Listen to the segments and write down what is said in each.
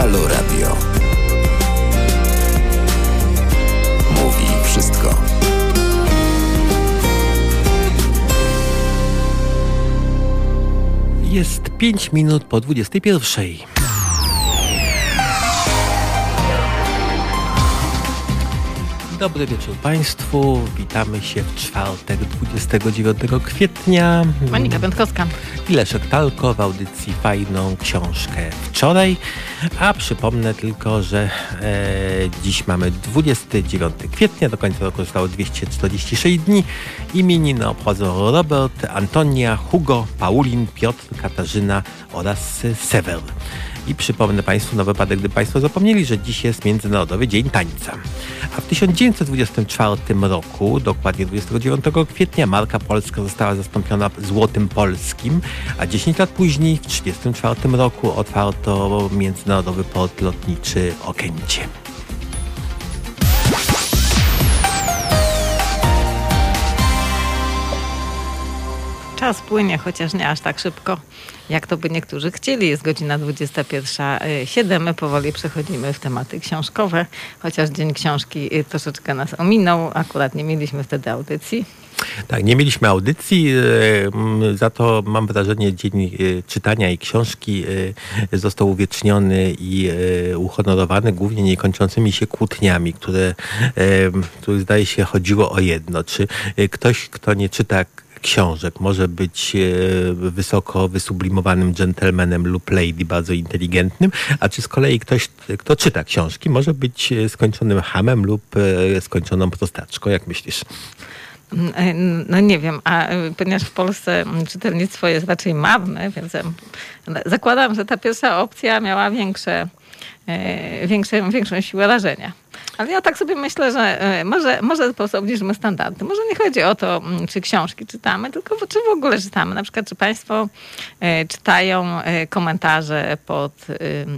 Halo Radio. Mówi wszystko. Jest 5 minut po 21. Dobry wieczór Państwu. Witamy się w czwartek 29 kwietnia. Monika Piątkowska. I Leszek Talko w audycji Fajną Książkę wczoraj. A przypomnę tylko, że e, dziś mamy 29 kwietnia, do końca roku zostało 246 dni. Imieniny obchodzą Robert, Antonia, Hugo, Paulin, Piotr, Katarzyna oraz Sewer. I przypomnę Państwu na wypadek, gdy Państwo zapomnieli, że dziś jest Międzynarodowy Dzień Tańca. A w 1924 roku, dokładnie 29 kwietnia, marka polska została zastąpiona złotem polskim, a 10 lat później, w 1934 roku, otwarto Międzynarodowy Port Lotniczy Okęcie. Czas płynie, chociaż nie aż tak szybko, jak to by niektórzy chcieli. Jest godzina 21.07. My powoli przechodzimy w tematy książkowe, chociaż Dzień Książki y, troszeczkę nas ominął. Akurat nie mieliśmy wtedy audycji. Tak, nie mieliśmy audycji, e, za to mam wrażenie Dzień e, Czytania i Książki e, został uwieczniony i uhonorowany głównie niekończącymi się kłótniami, które, których zdaje się chodziło o jedno. Czy ktoś, kto nie czyta książek. Może być wysoko wysublimowanym gentlemanem lub lady, bardzo inteligentnym, a czy z kolei ktoś, kto czyta książki, może być skończonym hamem lub skończoną prostaczką, jak myślisz? No nie wiem, a ponieważ w Polsce czytelnictwo jest raczej marne, więc zakładam, że ta pierwsza opcja miała większe, większe, większą siłę rażenia. Ale ja tak sobie myślę, że e, może, może po prostu obniżymy standardy. Może nie chodzi o to, mm, czy książki czytamy, tylko czy w ogóle czytamy. Na przykład, czy Państwo e, czytają e, komentarze pod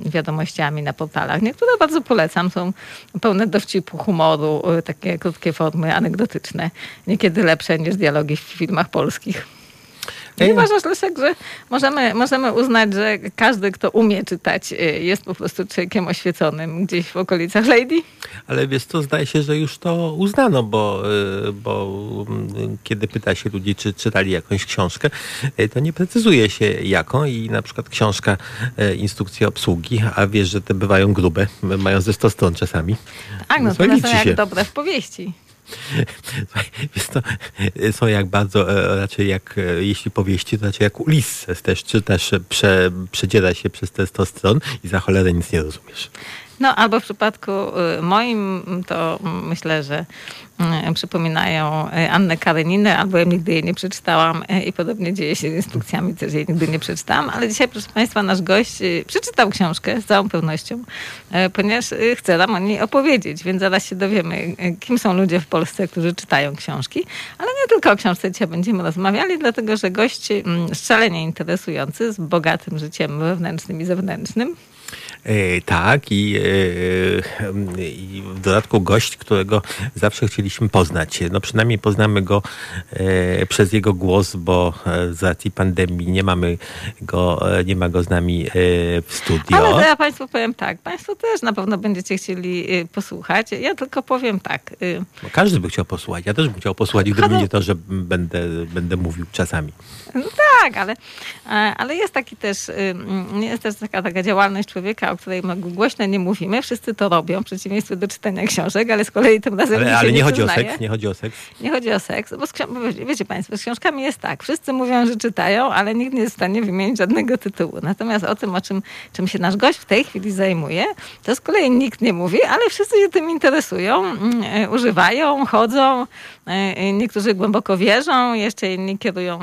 wiadomościami na portalach. Niektóre bardzo polecam, są pełne dowcipu, humoru, takie krótkie formy anegdotyczne. Niekiedy lepsze niż dialogi w filmach polskich. Nie uważasz, Leszek, że możemy, możemy uznać, że każdy, kto umie czytać, y, jest po prostu człowiekiem oświeconym gdzieś w okolicach Lady? Ale wiesz co, zdaje się, że już to uznano, bo, y, bo mm, kiedy pyta się ludzi, czy czytali jakąś książkę, y, to nie precyzuje się jaką i na przykład książka instrukcja obsługi, a wiesz, że te bywają grube, mają ze 100 stron czasami. Tak, no to są jak dobre w powieści. Wiesz to, są jak bardzo, e, raczej jak, e, jeśli powieści, to raczej jak Ulisses też, czy też prze, przedziera się przez te 100 stron i za cholerę nic nie rozumiesz. No albo w przypadku y, moim to myślę, że przypominają y, Annę Kareninę, albo ja nigdy jej nie przeczytałam i podobnie dzieje się z instrukcjami, też jej nigdy nie przeczytałam, ale dzisiaj proszę Państwa nasz gość przeczytał książkę z całą pewnością, ponieważ chce nam o niej opowiedzieć, więc zaraz się dowiemy, kim są ludzie w Polsce, którzy czytają książki, ale nie tylko o książce dzisiaj będziemy rozmawiali, dlatego że gość szalenie interesujący, z bogatym życiem wewnętrznym i zewnętrznym, E, tak, i, e, i, w dodatku gość, którego zawsze chcieliśmy poznać. No przynajmniej poznamy go e, przez jego głos, bo z racji pandemii nie mamy go, nie ma go z nami w studio. Ale ja Państwu powiem tak, Państwo też na pewno będziecie chcieli posłuchać. Ja tylko powiem tak. No każdy by chciał posłuchać. Ja też bym chciał posłuchać, gdyby nie to, że będę, będę mówił czasami. No tak, ale, ale jest taki też, jest też taka, taka działalność człowieka, o której głośno nie mówimy. Wszyscy to robią, w przeciwieństwie do czytania książek, ale z kolei tym razem Ale, ale nie, nie chodzi o seks, nie chodzi o seks. Nie chodzi o seks, bo z, wiecie Państwo, z książkami jest tak. Wszyscy mówią, że czytają, ale nikt nie jest w stanie wymienić żadnego tytułu. Natomiast o tym, o czym, czym się nasz gość w tej chwili zajmuje, to z kolei nikt nie mówi, ale wszyscy się tym interesują, mm, e, używają, chodzą. E, e, niektórzy głęboko wierzą, jeszcze inni kierują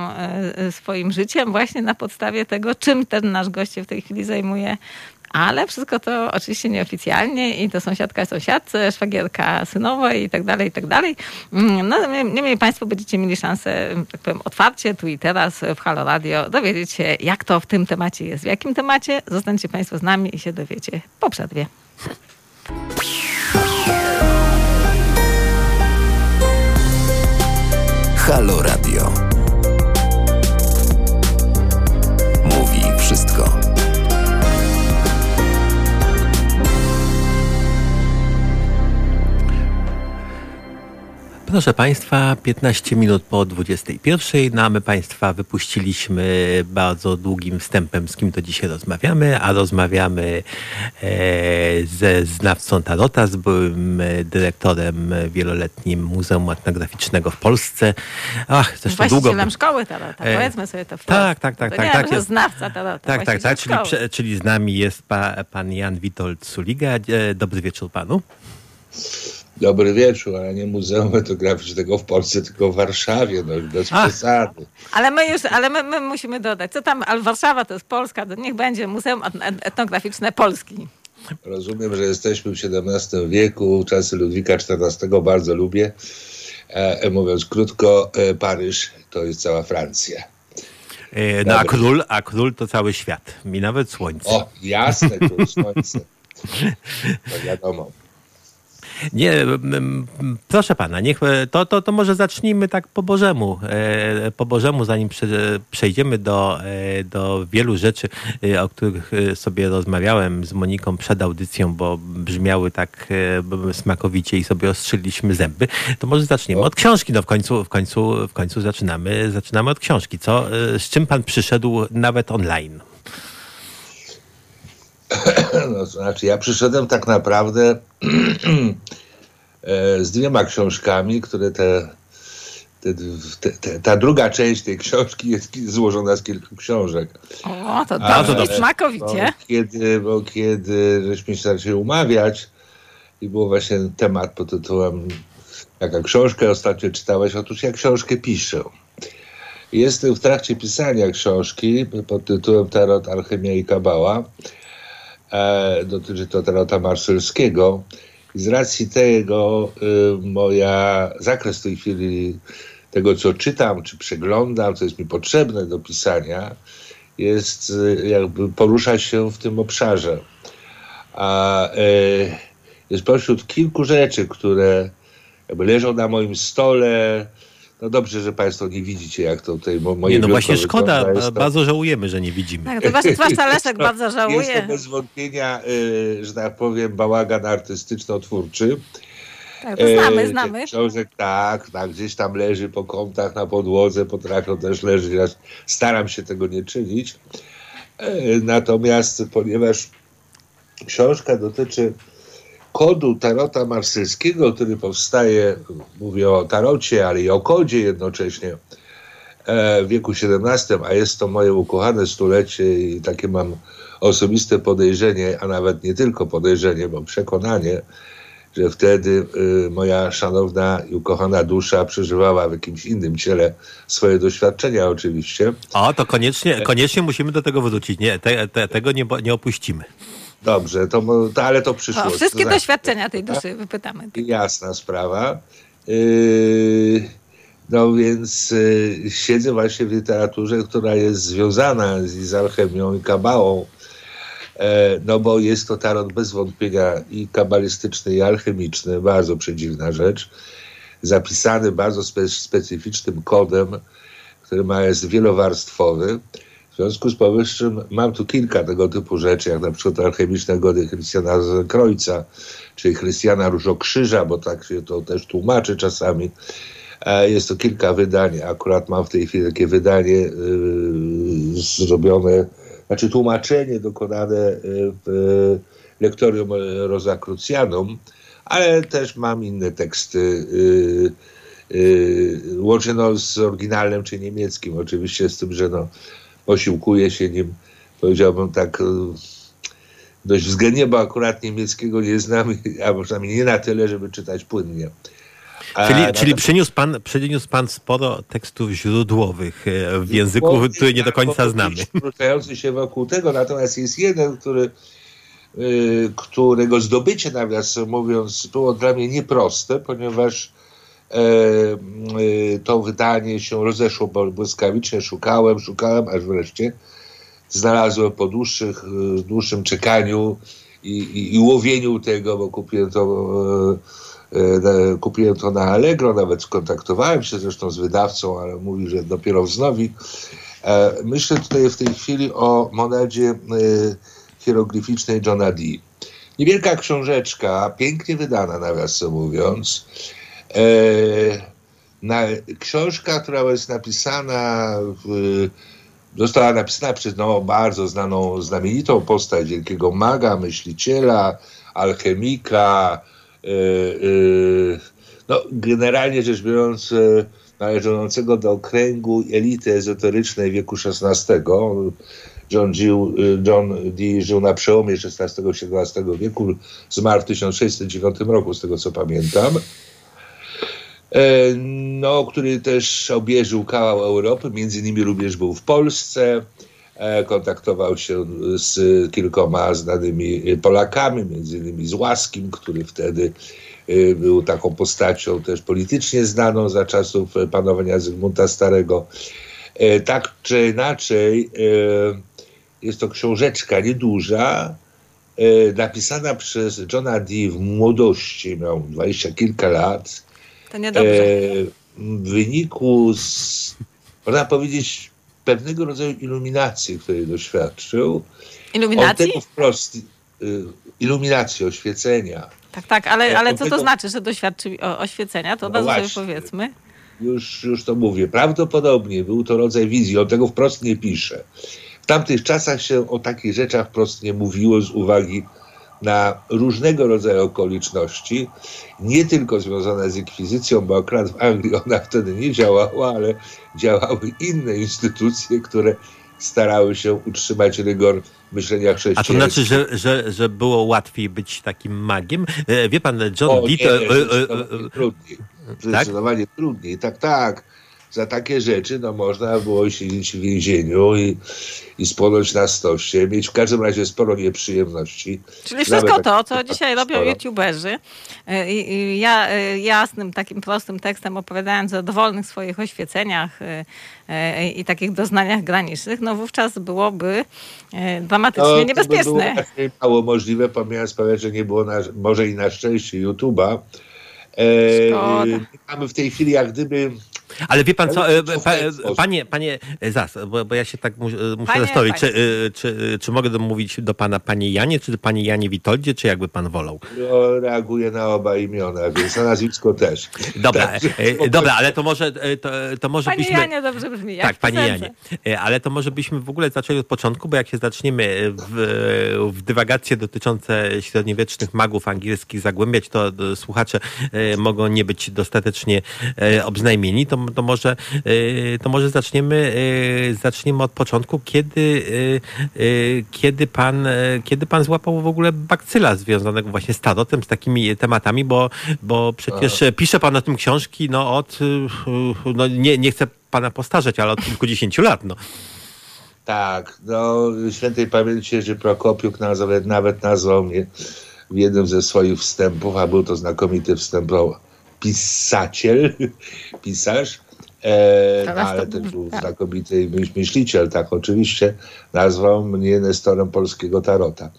swoim życiem właśnie na podstawie tego, czym ten nasz gość się w tej chwili zajmuje ale wszystko to oczywiście nieoficjalnie i to sąsiadka sąsiadce, szwagierka synowej i tak dalej, i tak dalej. Mm, no, niemniej Państwo będziecie mieli szansę, tak powiem, otwarcie tu i teraz w Halo Radio dowiedzieć się, jak to w tym temacie jest. W jakim temacie? Zostańcie Państwo z nami i się dowiecie po przerwie. Halo Radio. Proszę Państwa, 15 minut po 21. No a my Państwa wypuściliśmy bardzo długim wstępem, z kim to dzisiaj rozmawiamy, a rozmawiamy e, ze znawcą Tarota, z byłym dyrektorem wieloletnim Muzeum Etnograficznego w Polsce. Ach, zresztą Właścicielem długo... szkoły Tarota, e, powiedzmy sobie to wprost. Tak, tak, tak. To tak, nie, tak jest znawca Tarota. Tak, tak, tak, czyli, czyli z nami jest pa, pan Jan Witold Suliga. E, dobry wieczór Panu. Dobry wieczór, ale nie Muzeum Etnograficznego w Polsce, tylko w Warszawie, no bez Ach, przesady. Ale my już, ale my, my, musimy dodać, co tam, ale Warszawa to jest Polska, to niech będzie Muzeum Etnograficzne Polski. Rozumiem, że jesteśmy w XVII wieku, czasy Ludwika XIV bardzo lubię. E, e, mówiąc krótko, e, Paryż to jest cała Francja. E, no a król, a król to cały świat, mi nawet słońce. O, jasne, król, słońce. To wiadomo. Nie, proszę pana, niech to, to, to może zacznijmy tak po Bożemu, e, po Bożemu, zanim przejdziemy do, e, do wielu rzeczy, e, o których sobie rozmawiałem z Moniką przed audycją, bo brzmiały tak smakowicie i sobie ostrzyliśmy zęby. To może zaczniemy od książki. No w końcu, w końcu, w końcu zaczynamy, zaczynamy od książki. Co, z czym pan przyszedł nawet online? No, to znaczy, ja przyszedłem tak naprawdę e, z dwiema książkami, które te, te, te, ta druga część tej książki jest złożona z kilku książek. O, to dobrze, smakowicie. Bo kiedy, bo kiedy żeśmy się zaczęli umawiać i był właśnie temat pod tytułem jaka książkę ostatnio czytałeś? Otóż ja książkę piszę. Jestem w trakcie pisania książki pod tytułem Tarot, Alchemia i Kabała dotyczy to Tarota Marselskiego. Z racji tego y, moja zakres tej chwili tego, co czytam, czy przeglądam, co jest mi potrzebne do pisania, jest y, jakby porusza się w tym obszarze. A y, jest pośród kilku rzeczy, które leżą na moim stole, no dobrze, że Państwo nie widzicie, jak to tutaj moje Nie, no właśnie szkoda, to... bardzo żałujemy, że nie widzimy. Tak, to właśnie zwłaszcza Leszek bardzo żałuje. Jest to bez wątpienia, y, że tak powiem, bałagan artystyczno-twórczy. Tak, to znamy, y, znamy. Książek tak, tak, gdzieś tam leży po kątach na podłodze, potrafią też leżeć. Ja staram się tego nie czynić. Y, natomiast ponieważ książka dotyczy kodu tarota marsylskiego, który powstaje, mówię o tarocie, ale i o kodzie jednocześnie e, w wieku XVII, a jest to moje ukochane stulecie i takie mam osobiste podejrzenie, a nawet nie tylko podejrzenie, bo przekonanie, że wtedy y, moja szanowna i ukochana dusza przeżywała w jakimś innym ciele swoje doświadczenia oczywiście. O, to koniecznie, koniecznie musimy do tego wrócić. Nie, te, te, tego nie, nie opuścimy. Dobrze, to, to, ale to przyszłość. O, wszystkie to doświadczenia tej duszy wypytamy. Jasna sprawa. Yy, no więc yy, siedzę właśnie w literaturze, która jest związana z, z alchemią i kabałą. E, no bo jest to tarot bez wątpienia i kabalistyczny, i alchemiczny, bardzo przedziwna rzecz, zapisany bardzo spe, specyficznym kodem, który ma, jest wielowarstwowy. W związku z powyższym mam tu kilka tego typu rzeczy, jak na przykład alchemiczne gody Chrystiana Krojca, czy Chrystiana Różokrzyża, bo tak się to też tłumaczy czasami. E, jest to kilka wydań. Akurat mam w tej chwili takie wydanie yy, zrobione, znaczy tłumaczenie dokonane y, w lektorium Rosacrucianum, ale też mam inne teksty. Łącznie no, z oryginalnym czy niemieckim, oczywiście z tym, że no, posiłkuję się nim, powiedziałbym tak e, dość względnie, bo akurat niemieckiego nie znam, a przynajmniej nie na tyle, żeby czytać płynnie. A, czyli, czyli przyniósł, pan, przyniósł pan sporo tekstów źródłowych e, w języku, który nie do końca znamy. Wrzucający się wokół tego, natomiast jest jeden, który, y, którego zdobycie, nawiasem mówiąc, było dla mnie nieproste, ponieważ to wydanie się rozeszło błyskawicznie. Szukałem, szukałem, aż wreszcie znalazłem po dłuższych, e, dłuższym czekaniu i, i, i łowieniu tego, bo kupiłem to, kupiłem to na Allegro, nawet skontaktowałem się zresztą z wydawcą, ale mówi, że dopiero wznowi. Myślę tutaj w tej chwili o monadzie hieroglificznej Johna Dee. Niewielka książeczka, pięknie wydana nawiasem mówiąc, E, na, książka, która jest napisana, w, została napisana przez no, bardzo znaną, znamienitą postać wielkiego maga, myśliciela, alchemika, e, e, no, generalnie rzecz biorąc, e, należącego do kręgu elity ezoterycznej wieku XVI. John, Gill, John Dee żył na przełomie XVI i XVII wieku, zmarł w 1609 roku, z tego co pamiętam. No, który też obierzył kawał Europy, między innymi również był w Polsce, kontaktował się z kilkoma znanymi Polakami, między innymi z Łaskim, który wtedy Y, był taką postacią też politycznie znaną za czasów panowania Zygmunta Starego. Tak czy inaczej, jest to książeczka nieduża, napisana przez Johna Dee w młodości, miał dwadzieścia kilka lat. To niedobrze. W wyniku, z, można powiedzieć, pewnego rodzaju iluminacji, której doświadczył. Iluminacji? On tego wprost, iluminacji, oświecenia tak, tak, ale, ale co to znaczy, że doświadczy oświecenia? To od no sobie powiedzmy. Już, już to mówię. Prawdopodobnie był to rodzaj wizji, on tego wprost nie pisze. W tamtych czasach się o takich rzeczach wprost nie mówiło z uwagi na różnego rodzaju okoliczności, nie tylko związane z inkwizycją, bo akurat w Anglii ona wtedy nie działała, ale działały inne instytucje, które starały się utrzymać rygor myślenia chrześcijańskiego. A to znaczy, że, że, że było łatwiej być takim magiem? E, wie pan, John o, Dee... Nie, nie, zdecydowanie trudniej. Zdecydowanie tak? trudniej. Tak, tak za takie rzeczy no, można było siedzieć w więzieniu i, i spłonąć na stosie, mieć w każdym razie sporo nieprzyjemności. Czyli wszystko tak, to, co dzisiaj robią sporo. youtuberzy. E, I, ja e, jasnym, takim prostym tekstem opowiadając o dowolnych swoich oświeceniach e, i takich doznaniach granicznych, no wówczas byłoby dramatycznie no, niebezpieczne. To by było mało możliwe, pomijając sprawiać, że nie było na, może i na szczęście YouTube'a. E, mamy w tej chwili jak gdyby ale wie pan co, e, pa, panie, panie Zas, bo, bo ja się tak muszę panie, zastanowić, czy, e, czy, czy, mogę mówić do pana panie Janie, czy do pani Janie Witoldzie, czy jakby pan wolał? No, reaguję na oba imiona, więc na nazwisko też. Dobra, tak, dobra ale to może, to, to może panie byśmy... Janie dobrze brzmi, Tak, panie Janie. Ale to może byśmy w ogóle zaczęli od początku, bo jak się zaczniemy w, w dywagacje dotyczące średniowiecznych magów angielskich zagłębiać, to słuchacze mogą nie być dostatecznie obznajmieni, to to może, y, to może zaczniemy, y, zaczniemy od początku, kiedy, y, kiedy, pan, kiedy pan złapał w ogóle bakcyla związanego właśnie z tarotem, z takimi tematami, bo, bo przecież A. pisze pan o tym książki no, od, no, nie, nie chcę pana postarzeć, ale od kilkudziesięciu lat. No. Tak, no świętej pamięci że Prokopiuk nawet, nawet nazwał mnie w jednym ze swoich wstępów, a był to znakomity wstęp pisaciel, pisarz, e, no, ale też był tak. znakomity myśliciel, tak oczywiście, nazwał mnie Nestorem polskiego tarota.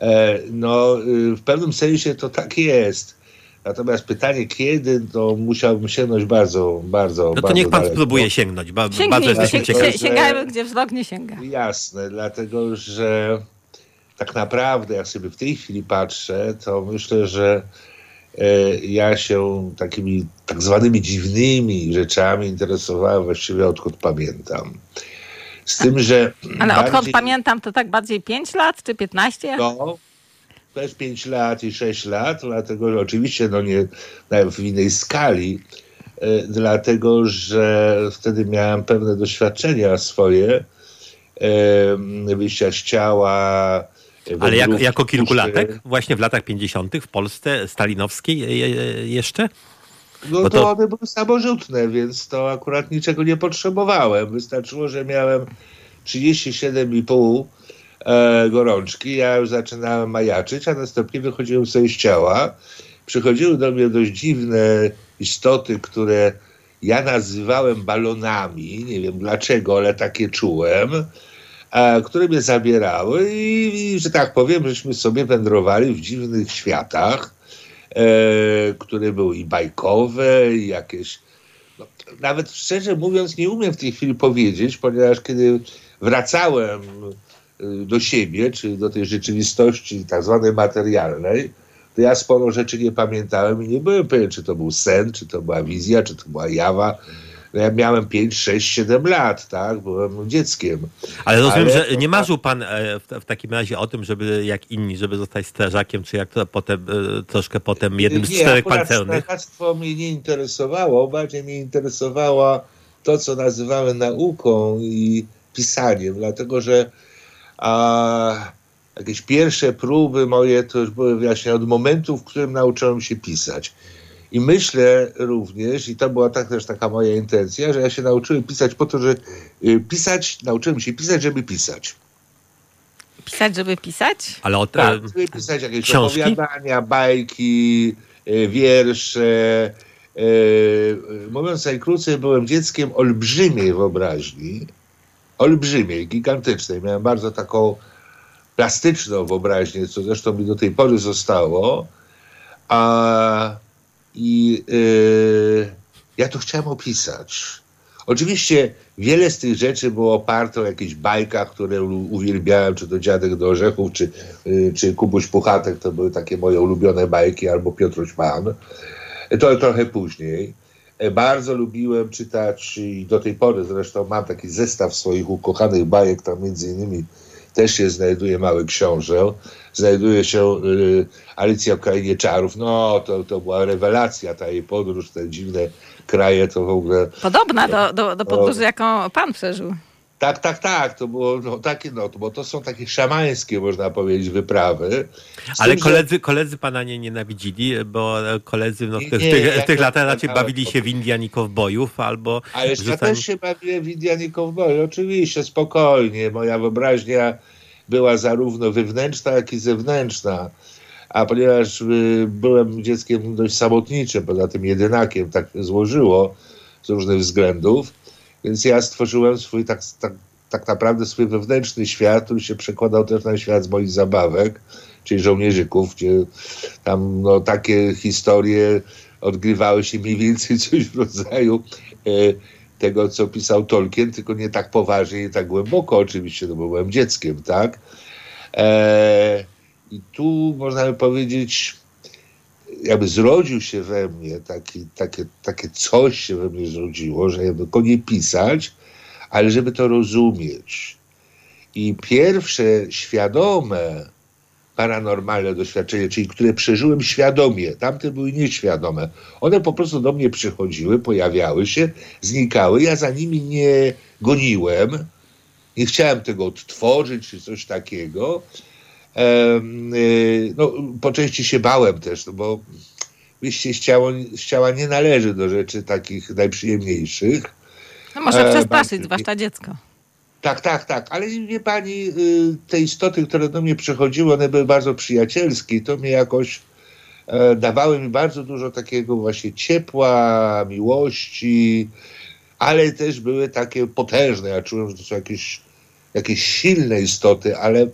E, no, y, w pewnym sensie to tak jest. Natomiast pytanie, kiedy, to musiałbym sięgnąć bardzo, bardzo, No to bardzo niech pan daleko. spróbuje sięgnąć. Ba, bardzo jestem ciekawy. Sięgajmy, gdzie wzrok nie sięga. Jasne, dlatego że tak naprawdę, jak sobie w tej chwili patrzę, to myślę, że ja się takimi tak zwanymi dziwnymi rzeczami interesowałem właściwie odkąd pamiętam. Z tym, że. Ale bardziej... odkąd pamiętam, to tak bardziej 5 lat czy 15? No, też 5 lat i 6 lat, dlatego że oczywiście no nie w innej skali, e, dlatego że wtedy miałem pewne doświadczenia swoje, e, wyjścia z ciała, ale jako, jako kilkulatek, właśnie w latach 50. w Polsce stalinowskiej jeszcze? No to, to one były samorzutne, więc to akurat niczego nie potrzebowałem. Wystarczyło, że miałem 37,5 e, gorączki, ja już zaczynałem majaczyć, a następnie wychodziłem sobie z ciała. Przychodziły do mnie dość dziwne istoty, które ja nazywałem balonami. Nie wiem dlaczego, ale takie czułem które mnie zabierały i, i, że tak powiem, żeśmy sobie wędrowali w dziwnych światach, e, które były i bajkowe, i jakieś... No, nawet szczerze mówiąc nie umiem w tej chwili powiedzieć, ponieważ kiedy wracałem e, do siebie, czy do tej rzeczywistości tak zwanej materialnej, to ja sporo rzeczy nie pamiętałem i nie byłem pewien, czy to był sen, czy to była wizja, czy to była jawa. No ja miałem 5, 6, 7 lat, tak? Byłem dzieckiem. Ale rozumiem, Ale- że nie marzył pan e, w, takim razie o tym, żeby jak inni, żeby zostać strażakiem, czy jak to potem, e, troszkę potem jednym z Nie, czterech pancernych. strażactwo mnie nie interesowało, bardziej mnie interesowało to, co nazywamy nauką i pisaniem, dlatego że a, jakieś pierwsze próby moje to już były właśnie od momentu, w którym nauczyłem się pisać. I myślę również, i to była tak, też taka moja intencja, że ja się nauczyłem pisać po to, że y, pisać, nauczyłem się pisać, żeby pisać. Pisać, żeby pisać? Ale o, Tak, e, żeby pisać jakieś książki? opowiadania, bajki, e, wiersze. E, Mówiąc najkrócej, byłem dzieckiem olbrzymiej wyobraźni. Olbrzymiej, gigantycznej. Miałem bardzo taką plastyczną wyobraźnię, co zresztą mi do tej pory zostało. A, I e, ja to chciałem opisać. Oczywiście wiele z tych rzeczy było oparte o jakichś bajkach, które uwielbiałem, czy to Dziadek do Orzechów, czy, y, czy Kubuś Puchatek, to były takie moje ulubione bajki, albo Piotruś Pan. To trochę później. E, Bardzo lubiłem czytać i do tej pory zresztą mam taki zestaw swoich ukochanych bajek, tam między innymi też się znajduje Mały Książę, znajduje się y, Alicja w Krainie Czarów, no to, to była rewelacja, ta jej podróż, te dziwne kraje, to w ogóle Podobna do, do, do podróży, jaką pan przeżył. Tak, tak, tak, to było no, takie, no, to- bo to są takie szamańskie, można powiedzieć, wyprawy. Z ale tym, że- koledzy, koledzy pana nie nienawidzili, bo e, koledzy no, w, tych, nie, tych, ja tych latach raczej pamiętałem. bawili się w Indian i kowbojów, albo Ale ja rzucali- też się bawiłem w Indian i oczywiście, spokojnie. Moja wyobraźnia była zarówno wewnętrzna, jak i zewnętrzna. A ponieważ y, byłem dzieckiem dość samotniczym, poza tym jedynakiem, tak się złożyło z różnych względów, więc ja stworzyłem swój tak, tak, tak naprawdę swój wewnętrzny świat, który się przekładał też na świat z moich zabawek, czyli żołnierzyków, gdzie tam no, takie historie odgrywały się mniej więcej coś w rodzaju e, tego, co pisał Tolkien, tylko nie tak poważnie, nie tak głęboko oczywiście, no bo byłem dzieckiem, tak? E, I tu można by powiedzieć, jakby zrodził się we mnie taki, takie, takie coś się we mnie zrodziło, że jakby go nie pisać, ale żeby to rozumieć. I pierwsze świadome paranormalne doświadczenia, czyli które przeżyłem świadomie, tamte były nieświadome. One po prostu do mnie przychodziły, pojawiały się, znikały. Ja za nimi nie goniłem, nie chciałem tego odtworzyć czy coś takiego. Y, no, po części się bałem też, no bo wyjście z ciała, z ciała nie należy do rzeczy takich najprzyjemniejszych. No może E, przestraszyć, bardzo- zwłaszcza dziecko. Tak, tak, tak, ale wie pani, y, te istoty, które do mnie przychodziły, one były bardzo przyjacielskie i to mnie jakoś e, dawały mi bardzo dużo takiego właśnie ciepła, miłości, ale też były takie potężne. Ja czułem, że to są jakieś, jakieś silne istoty, ale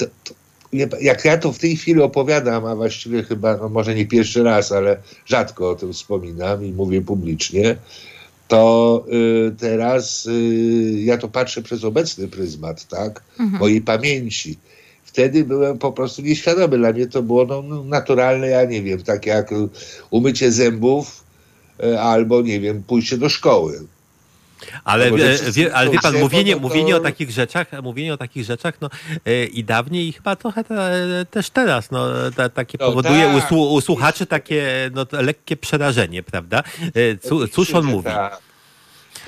to, to, jak ja to w tej chwili opowiadam, a właściwie chyba, no może nie pierwszy raz, ale rzadko o tym wspominam i mówię publicznie, to y, teraz y, ja to patrzę przez obecny pryzmat, tak? Mojej pamięci. Wtedy byłem po prostu nieświadomy. Dla mnie to było no, no, naturalne, ja nie wiem, tak jak umycie zębów y, albo, nie wiem, pójście do szkoły. Ale, No wie, ale wie pan, mówienie, to- mówienie o takich rzeczach, mówienie o takich rzeczach, no e, i dawniej i chyba trochę te, też teraz, no ta, takie No powoduje tak. słu- u słuchaczy takie no, lekkie przerażenie, prawda? E, Cu, cóż on mówi? Tak.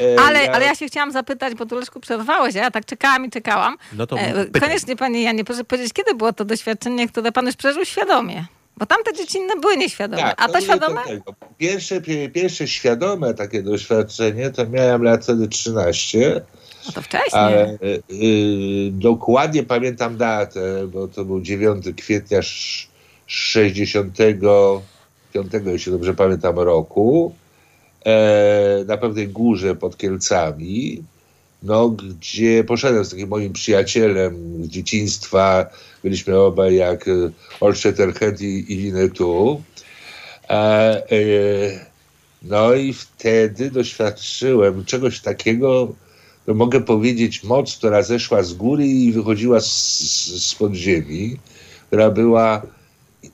E, Ale, ale ja się chciałam zapytać, bo tu Leszku przerwałeś, a ja tak czekałam i czekałam. No to E. Koniecznie panie Janie, proszę powiedzieć, kiedy było to doświadczenie, które pan już przeżył świadomie? Bo tamte dziecinne były nieświadome, Tak, a to świadome? Pierwsze, pie- pierwsze świadome takie doświadczenie to miałem lat wtedy 13, No to wcześniej. ale y, y, dokładnie pamiętam datę, bo to był 9 kwietnia sz- 65, jeśli dobrze pamiętam, roku, e, na pewnej górze pod Kielcami, no, gdzie poszedłem z takim moim przyjacielem z dzieciństwa, byliśmy obaj jak e, Olszeterhend i, i Winnetou. E, e, no i wtedy doświadczyłem czegoś takiego, no mogę powiedzieć, moc, która zeszła z góry i wychodziła z, z, z podziemi, która była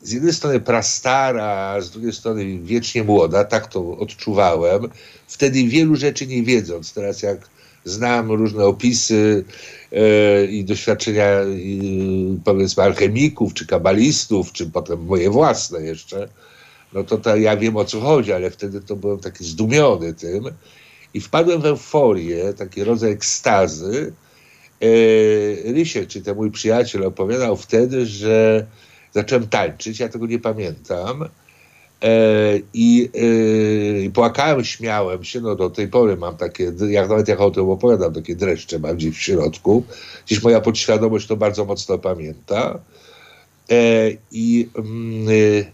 z jednej strony prastara, a z drugiej strony wiecznie młoda, tak to odczuwałem. Wtedy wielu rzeczy nie wiedząc. Teraz jak znam różne opisy e, i doświadczenia e, powiedzmy alchemików, czy kabalistów, czy potem moje własne jeszcze, no to, to ja wiem o co chodzi, ale wtedy to byłem taki zdumiony tym i wpadłem w euforię, taki rodzaj ekstazy. E, Rysiek, czy ten mój przyjaciel, opowiadał wtedy, że zacząłem tańczyć, ja tego nie pamiętam. E, I, e, I płakałem, śmiałem się, no do tej pory mam takie, jak nawet jak o tym opowiadam, takie dreszcze mam gdzieś w środku. Gdzieś moja podświadomość to bardzo mocno pamięta. E, I mm,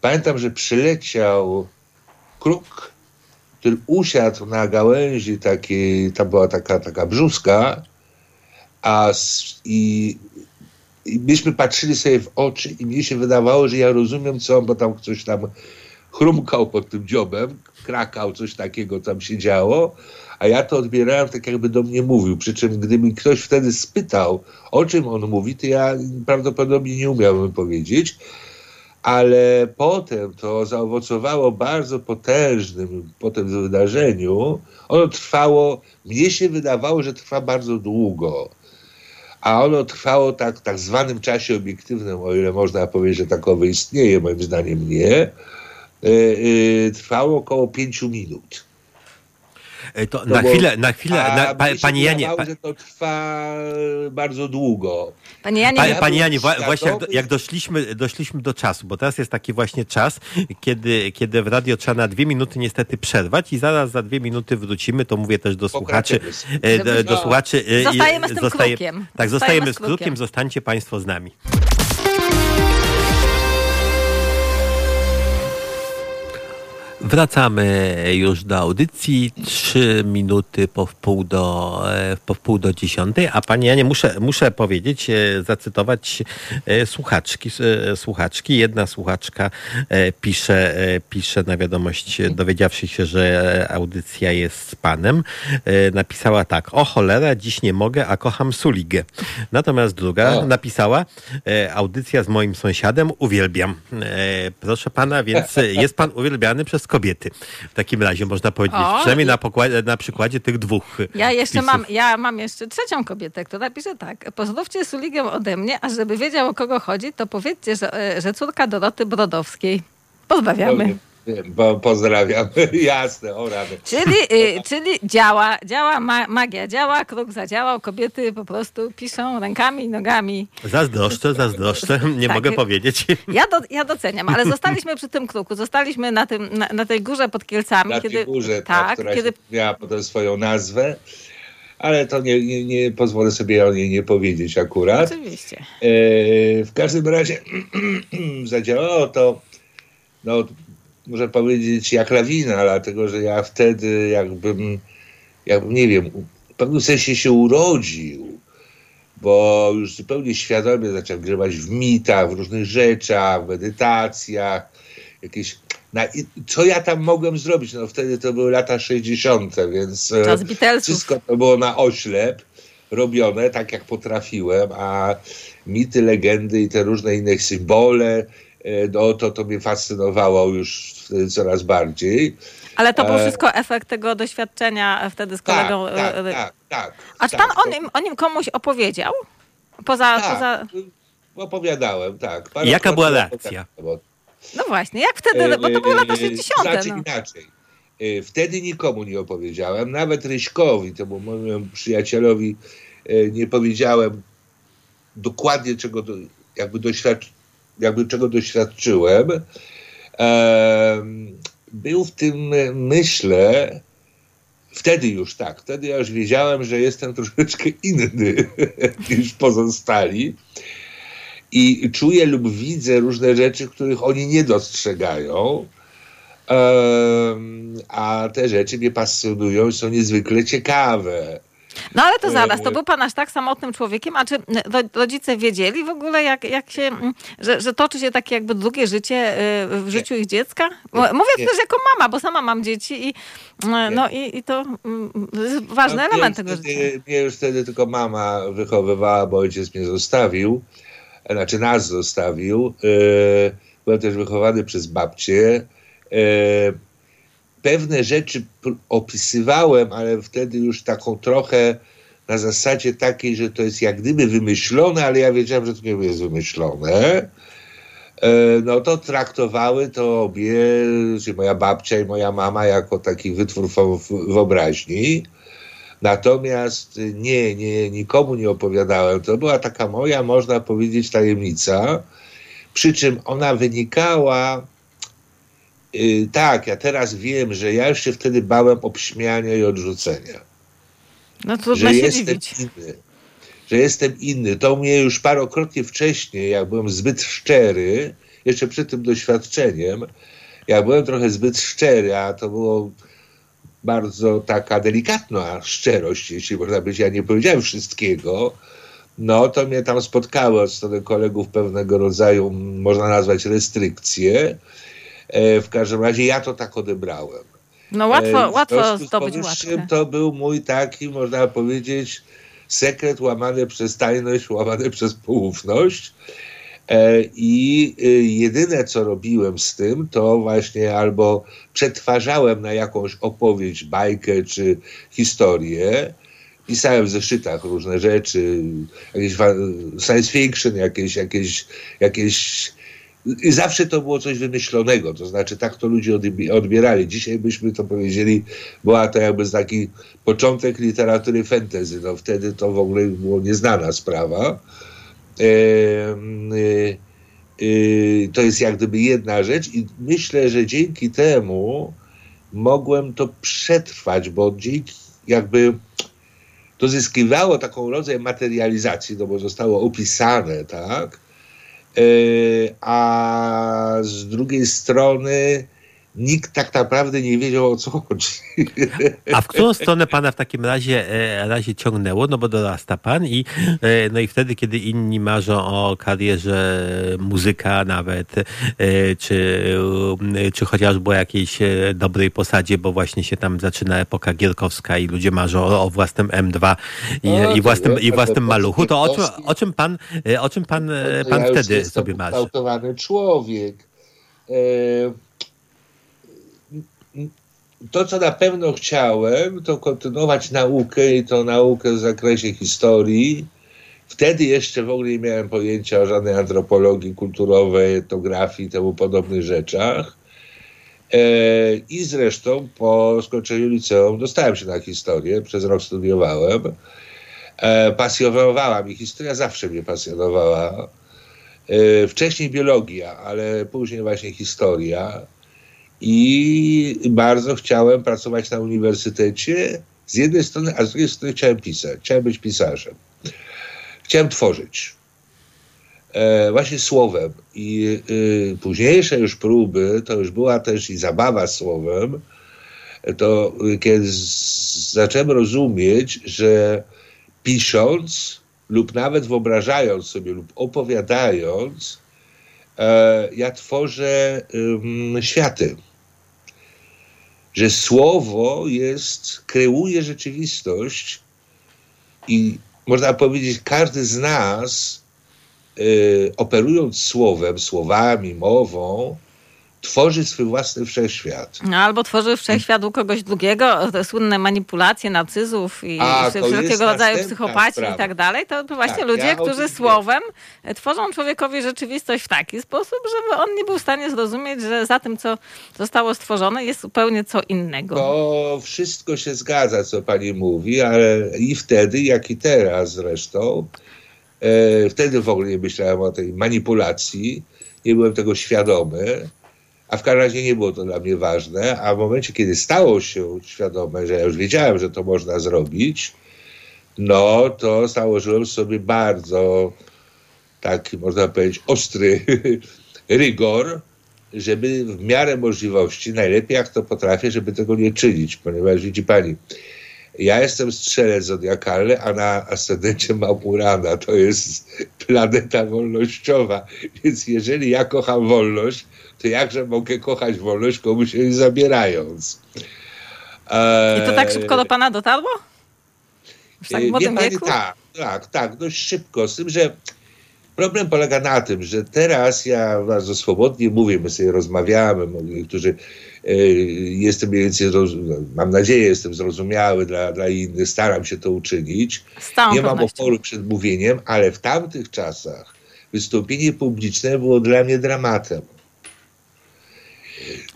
pamiętam, że przyleciał kruk, który usiadł na gałęzi takiej, tam była taka, taka brzuska, a i i myśmy patrzyli sobie w oczy i mi się wydawało, że ja rozumiem co on, bo tam coś tam chrumkał pod tym dziobem, krakał, coś takiego tam się działo, a ja to odbierałem tak jakby do mnie mówił, przy czym gdyby ktoś wtedy spytał, o czym on mówi, to ja prawdopodobnie nie umiałbym powiedzieć, ale potem to zaowocowało bardzo potężnym potem wydarzeniu. Ono trwało, mnie się wydawało, że trwa bardzo długo a ono trwało tak w tak zwanym czasie obiektywnym, o ile można powiedzieć, że takowe istnieje, moim zdaniem nie, yy, trwało około pięciu minut. E, to, to na, chwilę, na chwilę, na, pa, panie Janie. Pa... że to trwa bardzo długo. Panie Janie, panie, panie Janie właśnie jak, jak, doszliśmy, doszliśmy do czasu, bo teraz jest taki właśnie czas, kiedy, kiedy w radio trzeba na dwie minuty niestety przerwać i zaraz za dwie minuty wrócimy, to mówię też do słuchaczy. E, do, do, słuchaczy e, zostajemy z tym zostaje, krukiem. Tak, zostajemy, zostajemy z krukiem, zostańcie państwo z nami. Wracamy już do audycji. Trzy minuty po wpół do, e, po wpół do dziesiątej. A panie Janie, muszę, muszę powiedzieć, e, zacytować e, słuchaczki, słuchaczki. Jedna słuchaczka pisze, pisze na wiadomość, dowiedziawszy się, że audycja jest z panem, napisała tak. O cholera, dziś nie mogę, a kocham Suligę. Natomiast druga o. napisała, audycja z moim sąsiadem, uwielbiam. Proszę pana, więc jest pan uwielbiany przez kobiety. W takim razie można powiedzieć, o, przynajmniej na, pokładzie, na przykładzie tych dwóch Ja jeszcze pisów. mam, ja mam jeszcze trzecią kobietę, która pisze tak. Pozdrówcie Suligę ode mnie, a żeby wiedział o kogo chodzi, to powiedzcie, że, e, że córka Doroty Brodowskiej. Pozdrawiamy. Bo pozdrawiam, jasne, o rady. Czyli, y, czyli działa, działa ma, magia, działa, kruk zadziałał, kobiety po prostu piszą rękami i nogami. Zazdroszczę, zazdroszczę, nie tak. mogę powiedzieć. Ja, do, ja doceniam, ale zostaliśmy przy tym kruku, zostaliśmy na, tym, na, na tej górze pod Kielcami. Na kiedy, tej górze, tak, tak która kiedy... miała potem swoją nazwę ale to nie, nie, nie, pozwolę sobie o niej nie powiedzieć akurat. Oczywiście. E, w każdym razie zadziałało to no, muszę powiedzieć, jak lawina, dlatego że ja wtedy jakbym, jakbym nie wiem, w pewnym sensie się urodził, bo już zupełnie świadomie zacząłem grzebać w mitach, w różnych rzeczach, w medytacjach, jakieś na, co ja tam mogłem zrobić? No wtedy to były lata 60., więc e, wszystko to było na oślep robione tak, jak potrafiłem, a mity, legendy i te różne inne symbole, no to, to mnie fascynowało już coraz bardziej. Ale to był e, wszystko efekt tego doświadczenia wtedy z tak, kolegą. Tak, tak, tak, tak. A czy pan tak, o, nim, o nim komuś opowiedział? Poza, tak, poza... opowiadałem, tak. Parę Jaka była reakcja? No właśnie, jak wtedy, bo to były lata 60. Znaczy no. inaczej. Wtedy nikomu nie opowiedziałem, nawet Ryśkowi, temu mojemu przyjacielowi nie powiedziałem dokładnie czego jakby doświadczyłem jakby czego doświadczyłem, był w tym, myślę, wtedy już tak, wtedy ja już wiedziałem, że jestem troszeczkę inny niż pozostali i czuję lub widzę różne rzeczy, których oni nie dostrzegają. a te rzeczy mnie pasjonują i są niezwykle ciekawe. No ale to zaraz, to był pan aż tak samotnym człowiekiem, a czy rodzice wiedzieli w ogóle, jak, jak się, że, że toczy się takie jakby drugie życie y, w życiu ich dziecka? Mówię też jako mama, bo sama mam dzieci i, y, no, i, i to jest ważny no, element tego wtedy, życia. Mnie już wtedy tylko mama wychowywała, bo ojciec mnie zostawił, znaczy nas zostawił. Y, byłem też wychowany przez babcię. E, pewne rzeczy opisywałem, ale wtedy już taką trochę na zasadzie takiej, że to jest jak gdyby wymyślone, ale ja wiedziałem, że to nie jest wymyślone. E, no to traktowały to obie, czyli moja babcia i moja mama, jako taki wytwór wyobraźni. Natomiast nie, nie, nikomu nie opowiadałem. To była taka moja, można powiedzieć, tajemnica. Przy czym ona wynikała. Yy, tak, ja teraz wiem, że ja już się wtedy bałem obśmiania i odrzucenia. No to że jestem dziwić. inny. Że jestem inny. To mnie już parokrotnie wcześniej, jak byłem zbyt szczery, jeszcze przed tym doświadczeniem, jak byłem trochę zbyt szczery, a to było bardzo taka delikatna szczerość, jeśli można powiedzieć, ja nie powiedziałem wszystkiego, no to mnie tam spotkały od strony kolegów pewnego rodzaju, można nazwać restrykcje. E, w każdym razie ja to tak odebrałem. No łatwo, e, łatwo zdobyć łatwo. To był mój taki, można powiedzieć, sekret łamany przez tajność, łamany przez poufność. E, I jedyne, co robiłem z tym, to właśnie albo przetwarzałem na jakąś opowieść, bajkę czy historię, pisałem w zeszytach różne rzeczy, jakieś science fiction, jakieś, jakieś, jakieś i zawsze to było coś wymyślonego, to znaczy tak to ludzie odbierali. Dzisiaj byśmy to powiedzieli, była to jakby taki początek literatury fantasy. No wtedy to w ogóle było nieznana sprawa. E, e, to jest jak gdyby jedna rzecz i myślę, że dzięki temu mogłem to przetrwać, bo dzięki jakby to zyskiwało taką rodzaj materializacji, no bo zostało opisane, tak? E, a z drugiej strony nikt tak naprawdę nie wiedział o co chodzi. A w którą stronę pana w takim razie, e, razie ciągnęło? No bo dorasta pan i, e, no i wtedy, kiedy inni marzą o karierze muzyka nawet, e, czy, czy chociażby o jakiejś dobrej posadzie, bo właśnie się tam zaczyna epoka gierkowska i ludzie marzą o, o własnym M2 i, o, i własnym, i własnym maluchu, to o czym, o czym pan, o czym pan, pan ja wtedy sobie marzy? człowiek to, co na pewno chciałem, to kontynuować naukę i to naukę w zakresie historii. Wtedy jeszcze w ogóle nie miałem pojęcia o żadnej antropologii kulturowej, etnografii i temu podobnych rzeczach. E, I zresztą po skończeniu liceum dostałem się na historię, przez rok studiowałem. E, pasjonowała mi historia, zawsze mnie pasjonowała. E, wcześniej biologia, ale później właśnie historia i bardzo chciałem pracować na uniwersytecie z jednej strony, a z drugiej strony chciałem pisać, chciałem być pisarzem. Chciałem tworzyć. E, właśnie słowem. I y, późniejsze już próby, to już była też i zabawa słowem, to kiedy z, zacząłem rozumieć, że pisząc lub nawet wyobrażając sobie lub opowiadając, e, ja tworzę y, światy że słowo jest, kreuje rzeczywistość i można powiedzieć, każdy z nas, y, operując słowem, słowami, mową, tworzy swój własny wszechświat. No, albo tworzy wszechświat u kogoś drugiego, te słynne manipulacje nacyzów i A, wszelkiego rodzaju psychopaci sprawa. i tak dalej, to właśnie tak, ludzie, ja którzy słowem wiem. tworzą człowiekowi rzeczywistość w taki sposób, żeby on nie był w stanie zrozumieć, że za tym, co zostało stworzone, jest zupełnie co innego. To wszystko się zgadza, co pani mówi, ale i wtedy, jak i teraz zresztą, e, wtedy w ogóle nie myślałem o tej manipulacji, nie byłem tego świadomy, a w każdym razie nie było to dla mnie ważne, a w momencie, kiedy stało się świadome, że ja już wiedziałem, że to można zrobić, no to założyłem sobie bardzo taki, można powiedzieć, ostry rygor, żeby w miarę możliwości, najlepiej jak to potrafię, żeby tego nie czynić, ponieważ widzi pani, ja jestem strzelec zodiakalny, a na ascendencie mam Urana. To jest planeta wolnościowa. Więc jeżeli ja kocham wolność, to jakże mogę kochać wolność komuś jej zabierając? I to tak szybko do pana dotarło? W tak młodym pani, Tak, tak, tak, dość szybko. Z tym, że Problem polega na tym, że teraz ja bardzo swobodnie mówię, my sobie rozmawiamy, niektórzy jestem mniej więcej, mam nadzieję, jestem zrozumiały dla, dla innych, staram się to uczynić. Nie mam oporu przed mówieniem, ale w tamtych czasach wystąpienie publiczne było dla mnie dramatem.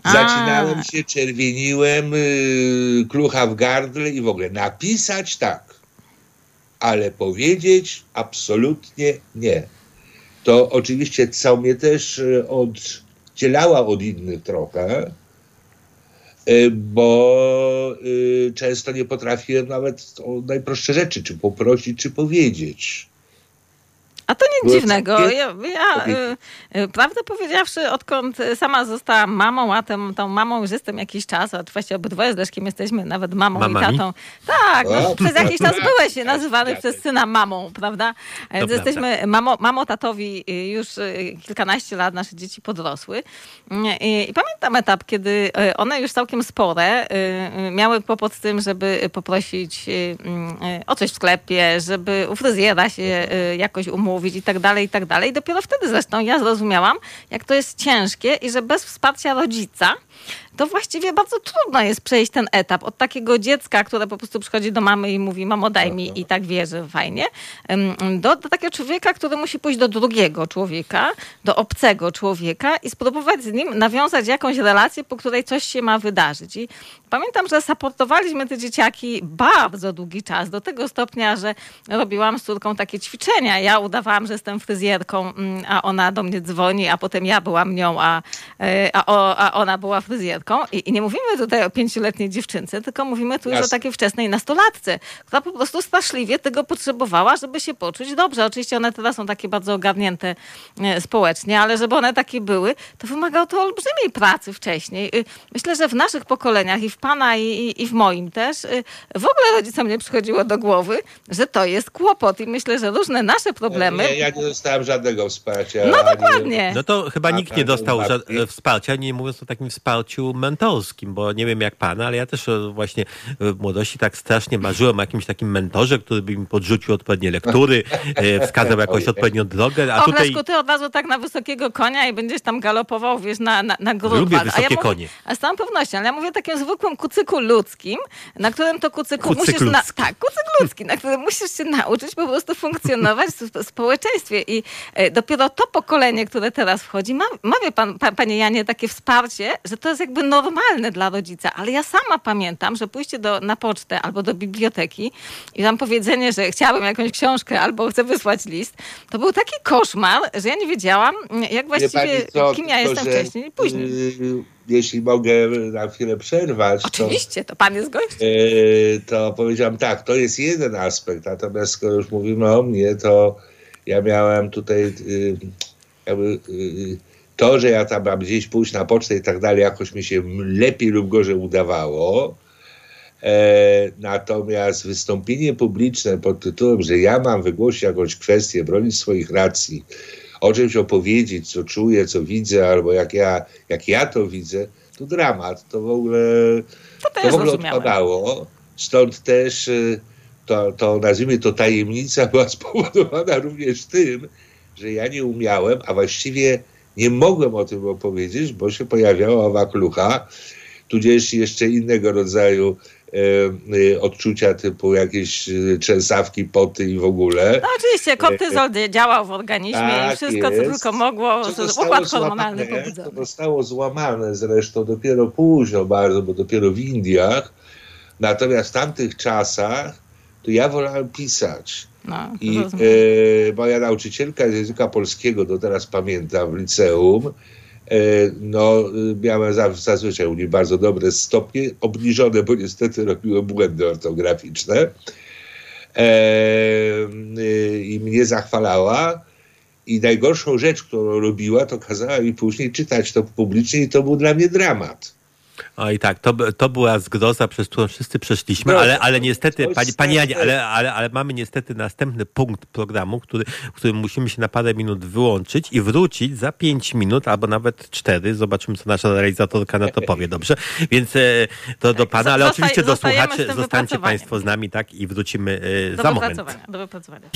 Zacinałem się, czerwieniłem, yy, klucha w gardle i w ogóle napisać tak, ale powiedzieć absolutnie nie. To oczywiście co mnie też y, oddzielała od innych trochę, y, bo y, często nie potrafiłem nawet o najprostsze rzeczy, czy poprosić, czy powiedzieć. A to nic dziwnego. Ja, ja y, prawdę powiedziawszy, odkąd sama zostałam mamą, a tą, tą mamą już jestem jakiś czas, a właściwie obydwoje z Leszkiem jesteśmy nawet mamą Mamami? i tatą. Tak, no, przez jakiś czas byłeś nazywany przez syna mamą, prawda? Więc jesteśmy mamo, mamo, tatowi y, już y, kilkanaście lat, nasze dzieci podrosły. I, I, pamiętam etap, kiedy y, one już całkiem spore miały kłopot z tym, żeby poprosić o coś w sklepie, żeby u fryzjera się jakoś umówić mówić i tak dalej, i tak dalej. Dopiero wtedy zresztą ja zrozumiałam, jak to jest ciężkie i że bez wsparcia rodzica to właściwie bardzo trudno jest przejść ten etap od takiego dziecka, które po prostu przychodzi do mamy i mówi, mamo daj mi i tak wie, że fajnie, do, do takiego człowieka, który musi pójść do drugiego człowieka, do obcego człowieka i spróbować z nim nawiązać jakąś relację, po której coś się ma wydarzyć. I pamiętam, że supportowaliśmy te dzieciaki bardzo długi czas, do tego stopnia, że robiłam z córką takie ćwiczenia. Ja udawałam, że jestem fryzjerką, mm, a ona do mnie dzwoni, a potem ja byłam nią, a, e, a, a ona była fryzjerką i, I, nie mówimy tutaj o pięcioletniej dziewczynce, tylko mówimy tu już o takiej wczesnej nastolatce, która po prostu straszliwie tego potrzebowała, żeby się poczuć dobrze. Oczywiście one teraz są takie bardzo ogarnięte e, społecznie, ale żeby one takie były, to wymagało to olbrzymiej pracy wcześniej. Y, myślę, że w naszych pokoleniach i w pana i, i, i w moim też y, w ogóle rodzicom nie przychodziło do głowy, że to jest kłopot i myślę, że różne nasze problemy... Nie, ja nie dostałem żadnego wsparcia. No dokładnie. No to chyba nikt nie dostał wsparcia, nie mówiąc o takim wsparciu mentorskim, bo nie wiem jak pan, ale ja też e, właśnie w młodości tak strasznie marzyłem o jakimś takim mentorze, który by mi podrzucił odpowiednie lektury, e, wskazał jakąś odpowiednią drogę. A o, tutaj... Ty od razu tak na wysokiego konia i będziesz tam galopował, wiesz, na, na, na. Lubię wysokie a ja konie. Mówię, a z całą pewnością, ale ja mówię o takim zwykłym kucyku ludzkim, na którym to kucyku kucyk musisz... Na, tak, kucyk ludzki, na którym musisz się nauczyć po prostu funkcjonować w społeczeństwie i e, dopiero to pokolenie, które teraz wchodzi, ma, ma wie pan, pa, panie Janie, takie wsparcie, że to jest jakby normalne dla rodzica, ale ja sama pamiętam, że pójście do, na pocztę albo do biblioteki i tam powiedzenie, że chciałabym jakąś książkę albo chcę wysłać list, to był taki koszmar, że ja nie wiedziałam, jak właściwie, co, kim ja jestem wcześniej i później. Yy, jeśli mogę na chwilę przerwać. Oczywiście, to, to pan jest gość. Yy, to powiedziałam tak, to jest jeden aspekt, natomiast skoro już mówimy o mnie, to ja miałem tutaj yy, jakby yy, to, że ja tam mam gdzieś pójść na pocztę i tak dalej, jakoś mi się lepiej lub gorzej udawało. E, natomiast wystąpienie publiczne pod tytułem, że ja mam wygłosić jakąś kwestię, bronić swoich racji, o czymś opowiedzieć, co czuję, co widzę, albo jak ja, jak ja to widzę, to dramat. To w ogóle, to, to w ogóle odpadało. Stąd też e, to, to, nazwijmy to tajemnica, była spowodowana również tym, że ja nie umiałem, a właściwie nie mogłem o tym opowiedzieć, bo się pojawiała waklucha, tudzież jeszcze innego rodzaju e, e, odczucia typu jakieś e, trzęsawki, poty i w ogóle. No oczywiście, kortyzol działał w organizmie tak i wszystko, jest. co tylko mogło, układ hormonalny pobudzony. To zostało złamane zresztą dopiero późno bardzo, bo dopiero w Indiach. Natomiast w tamtych czasach to ja wolałem pisać. No, I e, moja nauczycielka z języka polskiego, do teraz pamiętam, w liceum, e, no, miałem zazwyczaj u niej bardzo dobre stopnie, obniżone, bo niestety robiłem błędy ortograficzne. E, e, I mnie zachwalała. I najgorszą rzecz, którą robiła, to kazała mi później czytać to publicznie i to był dla mnie dramat. Oj tak, to, to była zgroza, przez którą wszyscy przeszliśmy, no, ale, ale niestety, pani, pani Janie, ale, ale, ale mamy niestety następny punkt programu, który, którym musimy się na parę minut wyłączyć i wrócić za pięć minut, albo nawet cztery. Zobaczymy, co nasza realizatorka na to powie, dobrze? Więc e, to do pana, ale oczywiście do słuchaczy zostańcie państwo z nami, tak? I wrócimy e, do za moment. Do wypracowania.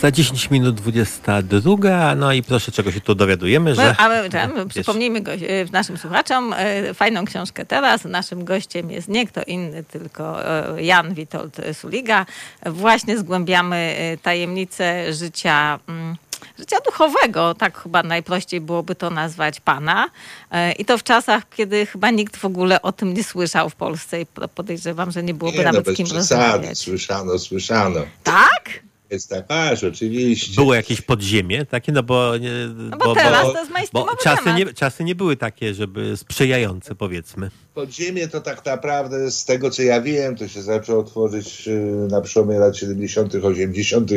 Za 10 minut 22, no i proszę, czego się tu dowiadujemy, że... No, ale że, przypomnijmy go, e, naszym słuchaczom e, fajną książkę teraz. Naszym gościem jest nie kto inny, tylko e, Jan Witold Suliga. Właśnie zgłębiamy e, tajemnice życia... mm, Życia duchowego, tak chyba najprościej byłoby to nazwać pana. E, I to w czasach, kiedy chyba nikt w ogóle o tym nie słyszał w Polsce i po- podejrzewam, że nie byłoby Nie, no nawet z bez kim przesady, rozmawiać. słyszano, słyszano. Tak? Jest tak, aż oczywiście. Było jakieś podziemie takie, no bo... Nie, No bo teraz to jest bo czasy temat. nie, czasy nie były takie, żeby sprzyjające, powiedzmy. Podziemie to tak naprawdę, z tego co ja wiem, to się zaczęło tworzyć y, na przełomie lat 70., 80.,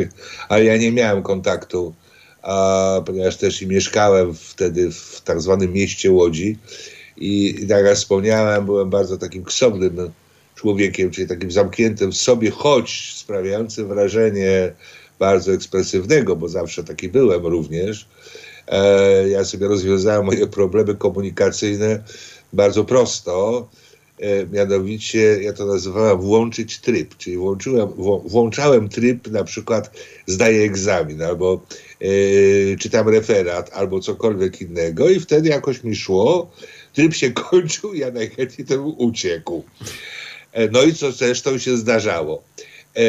ale ja nie miałem kontaktu, a, ponieważ też i mieszkałem wtedy w tak zwanym mieście Łodzi i, i tak jak wspomniałem, byłem bardzo takim ksobnym człowiekiem, czyli takim zamkniętym w sobie, choć sprawiającym wrażenie bardzo ekspresywnego, bo zawsze taki byłem również. E, ja sobie rozwiązałem moje problemy komunikacyjne bardzo prosto. E, mianowicie ja to nazywałem włączyć tryb, czyli włączyłem, włączałem tryb na przykład zdaję egzamin albo e, czytam referat albo cokolwiek innego i wtedy jakoś mi szło, tryb się kończył, ja najchętniej temu uciekł. E, No i co zresztą się zdarzało. E,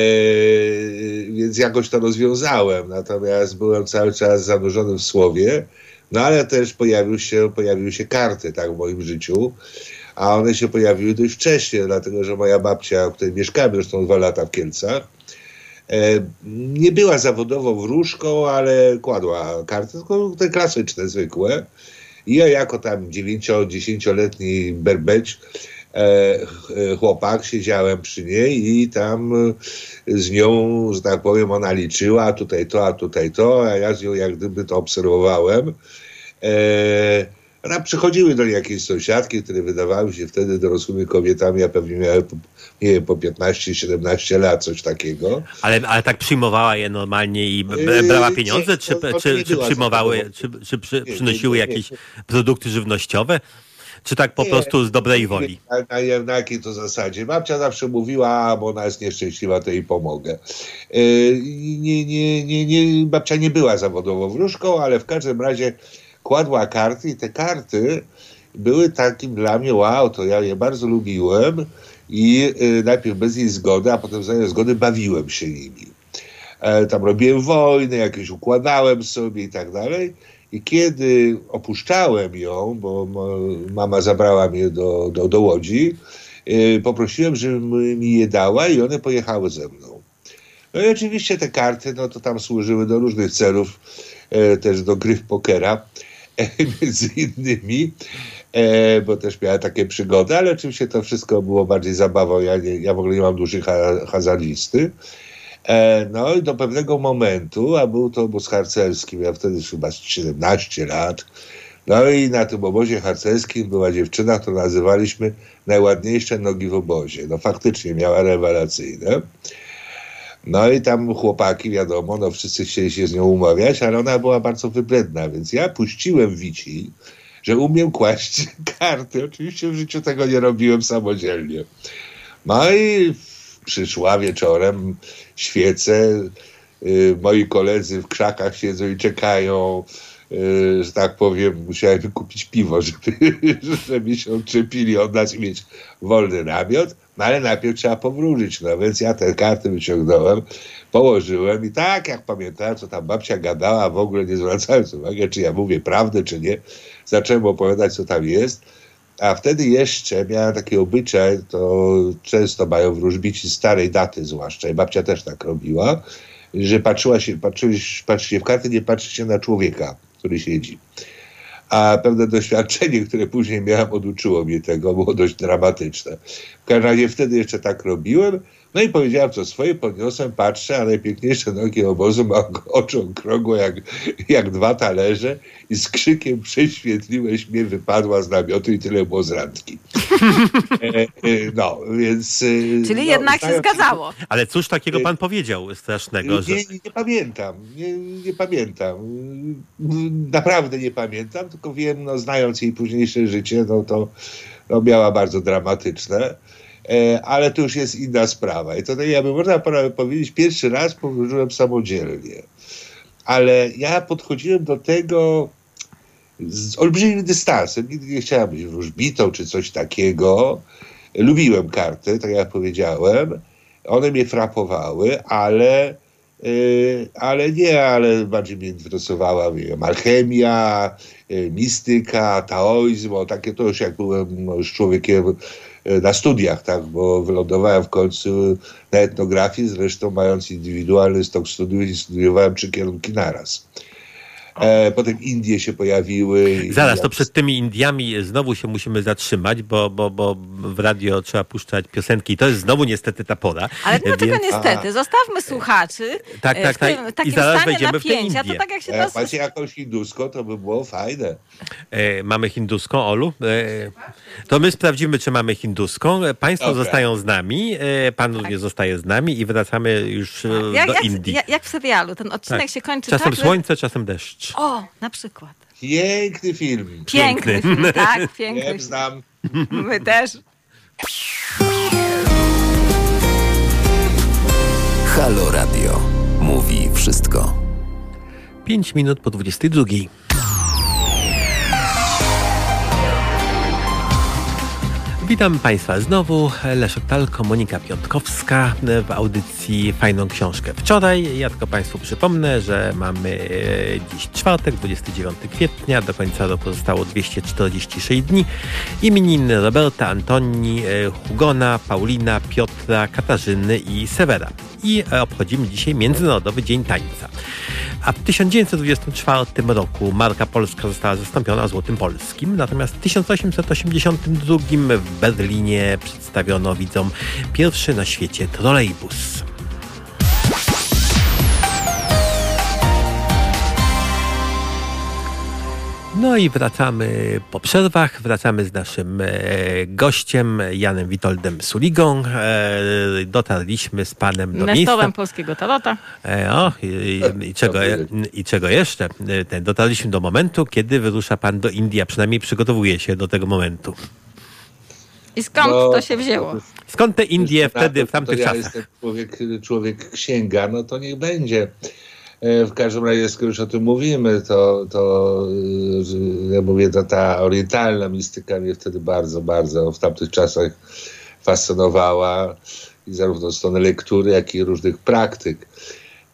więc jakoś to rozwiązałem, natomiast byłem cały czas zanurzony w słowie, no ale też pojawił się, pojawiły się karty tak w moim życiu, a one się pojawiły dość wcześnie, dlatego że moja babcia, w której mieszkałem zresztą dwa lata w Kielcach, e, nie była zawodowo wróżką, ale kładła karty, tylko te klasyczne, zwykłe. I ja jako tam 9-10-letni berbeć, chłopak, siedziałem przy niej i tam e, z nią, że tak powiem, ona liczyła, tutaj to, a tutaj to, a ja z nią jak gdyby to obserwowałem. E, a przychodziły do niej jakieś sąsiadki, które wydawały się wtedy dorosłymi kobietami, a pewnie miały, po, nie wiem, po 15-17 lat, coś takiego. Ale, ale tak przyjmowała je normalnie i brała pieniądze, nie, czy, to- to czy, przyjmowały, czy, czy przy, przynosiły jakieś produkty żywnościowe? Czy tak po Nie. prostu z dobrej woli? Na, na, jakiej to zasadzie? Babcia zawsze mówiła, a, bo ona jest nieszczęśliwa, to jej pomogę. E, nie, nie, nie, nie, babcia nie była zawodowo wróżką, ale w każdym razie kładła karty i te karty były takim dla mnie, wow, to ja je bardzo lubiłem i e, najpierw bez jej zgody, a potem za jej zgody bawiłem się nimi. E, tam robiłem wojny, jakieś układałem sobie i tak dalej. I kiedy opuszczałem ją, bo mama zabrała mnie do, do, do Łodzi, e, poprosiłem, żeby mi je dała i one pojechały ze mną. No i oczywiście te karty, no to tam służyły do różnych celów, e, też do gry w pokera, e, między innymi, e, bo też miałem takie przygody, ale oczywiście to wszystko było bardziej zabawą. Ja, nie, ja w ogóle nie mam ha, hazardisty. E, no i do pewnego momentu, a był to obóz harcerski, miałem wtedy chyba 17 lat. No i na tym obozie harcerskim była dziewczyna, którą nazywaliśmy najładniejsze nogi w obozie. No faktycznie miała rewelacyjne. No i tam chłopaki, wiadomo, no wszyscy chcieli się z nią umawiać, ale ona była bardzo wybredna, więc ja puściłem Wici, że umiem kłaść karty. Oczywiście w życiu tego nie robiłem samodzielnie. No i przyszła wieczorem, świece, y, moi koledzy w krzakach siedzą i czekają, y, że tak powiem, musiałem kupić piwo, żeby, żeby się odczepili od nas i mieć wolny namiot, no ale najpierw trzeba powróżyć, no więc ja te karty wyciągnąłem, położyłem i tak jak pamiętałem, co tam babcia gadała, w ogóle nie zwracając uwagi, czy ja mówię prawdę, czy nie, zacząłem opowiadać, co tam jest, a wtedy jeszcze miałem taki obyczaj, to często mają wróżbici starej daty zwłaszcza i babcia też tak robiła, że patrzyła się, patrzysz, patrzy się w karty, nie patrzy się na człowieka, który siedzi. A pewne doświadczenie, które później miałem, oduczyło mnie tego, było dość dramatyczne. W każdym razie wtedy jeszcze tak robiłem, no i powiedziałem co swoje, podniosłem, patrzę, a najpiękniejsze nogi obozu ma oczy okrągłe jak, jak dwa talerze i z krzykiem prześwietliłeś mnie, wypadła z namiotu i tyle było z randki. E, e, no, więc... e, Czyli no, jednak się zgadzało. Ale cóż takiego Y- pan powiedział strasznego, że... nie pamiętam, nie, nie pamiętam. Naprawdę nie pamiętam, tylko wiem, no, znając jej późniejsze życie, no to no, miała bardzo dramatyczne. E, ale to już jest inna sprawa. I to tak jakby można powiedzieć, pierwszy raz powierzyłem samodzielnie. Ale ja podchodziłem do tego z olbrzymim dystansem. Nigdy nie chciałem być wróżbitą czy coś takiego. Lubiłem karty, tak jak powiedziałem. One mnie frapowały, ale, yy, ale nie, ale bardziej mnie interesowała wiem, alchemia, yy, mistyka, taoizm, o takie to już jak byłem no, już człowiekiem na studiach, tak, bo wylądowałem w końcu na etnografii, zresztą mając indywidualny stok studiów i studiowałem trzy kierunki naraz. E, potem Indie się pojawiły. Zaraz, to przed tymi Indiami znowu się musimy zatrzymać, bo, bo, bo w radio trzeba puszczać piosenki i to jest znowu niestety ta pora. Ale dlaczego Więc... niestety? Aha. Zostawmy słuchaczy tak, tak, tak. w, tym, takim I zaraz stanie napięcia. To tak jak się jak macie jakąś hinduską, to by było fajne. E, mamy hinduską, Olu? E, to my sprawdzimy, czy mamy hinduską. Państwo okay. zostają z nami, e, pan tak. również zostaje z nami i wracamy już e, jak, do jak, Indii. Jak, jak, w serialu. Ten odcinek tak. się kończy Czasem tak, słońce, że... czasem deszcz. O, na przykład. Piękny film. Piękny, piękny. film, tak, piękny. Nie znam. My też. Halo Radio. Mówi wszystko. 5 minut po 22. Witam Państwa znowu. Leszek Talko, Monika Piątkowska w audycji Fajną Książkę. Wczoraj, ja tylko Państwu przypomnę, że mamy e, dziś czwartek, 29 kwietnia, do końca roku zostało 246 dni. Imieniny Roberta, Antoni, e, Hugona, Paulina, Piotra, Katarzyny i Severa. I obchodzimy dzisiaj Międzynarodowy Dzień Tańca. A w 1924 roku marka polska została zastąpiona złotym polskim, natomiast w 1882 w Berlinie przedstawiono widzom pierwszy na świecie trolejbus. No i wracamy po przerwach, wracamy z naszym e, gościem Janem Witoldem Suligą. E, dotarliśmy z panem do Nestorem miejsca. polskiego tarota. E, o, i, i, czego, I czego jeszcze? Dotarliśmy do momentu, kiedy wyrusza pan do Indii, a przynajmniej przygotowuje się do tego momentu. I skąd no, to się wzięło? Skąd te Indie wtedy, w tamtych ja czasach? Jestem człowiek, człowiek księga, no to niech będzie. E, w każdym razie, skoro już o tym mówimy, to, to e, ja mówię, to ta orientalna mistyka mnie wtedy bardzo, bardzo w tamtych czasach fascynowała i zarówno strony lektury, jak i różnych praktyk.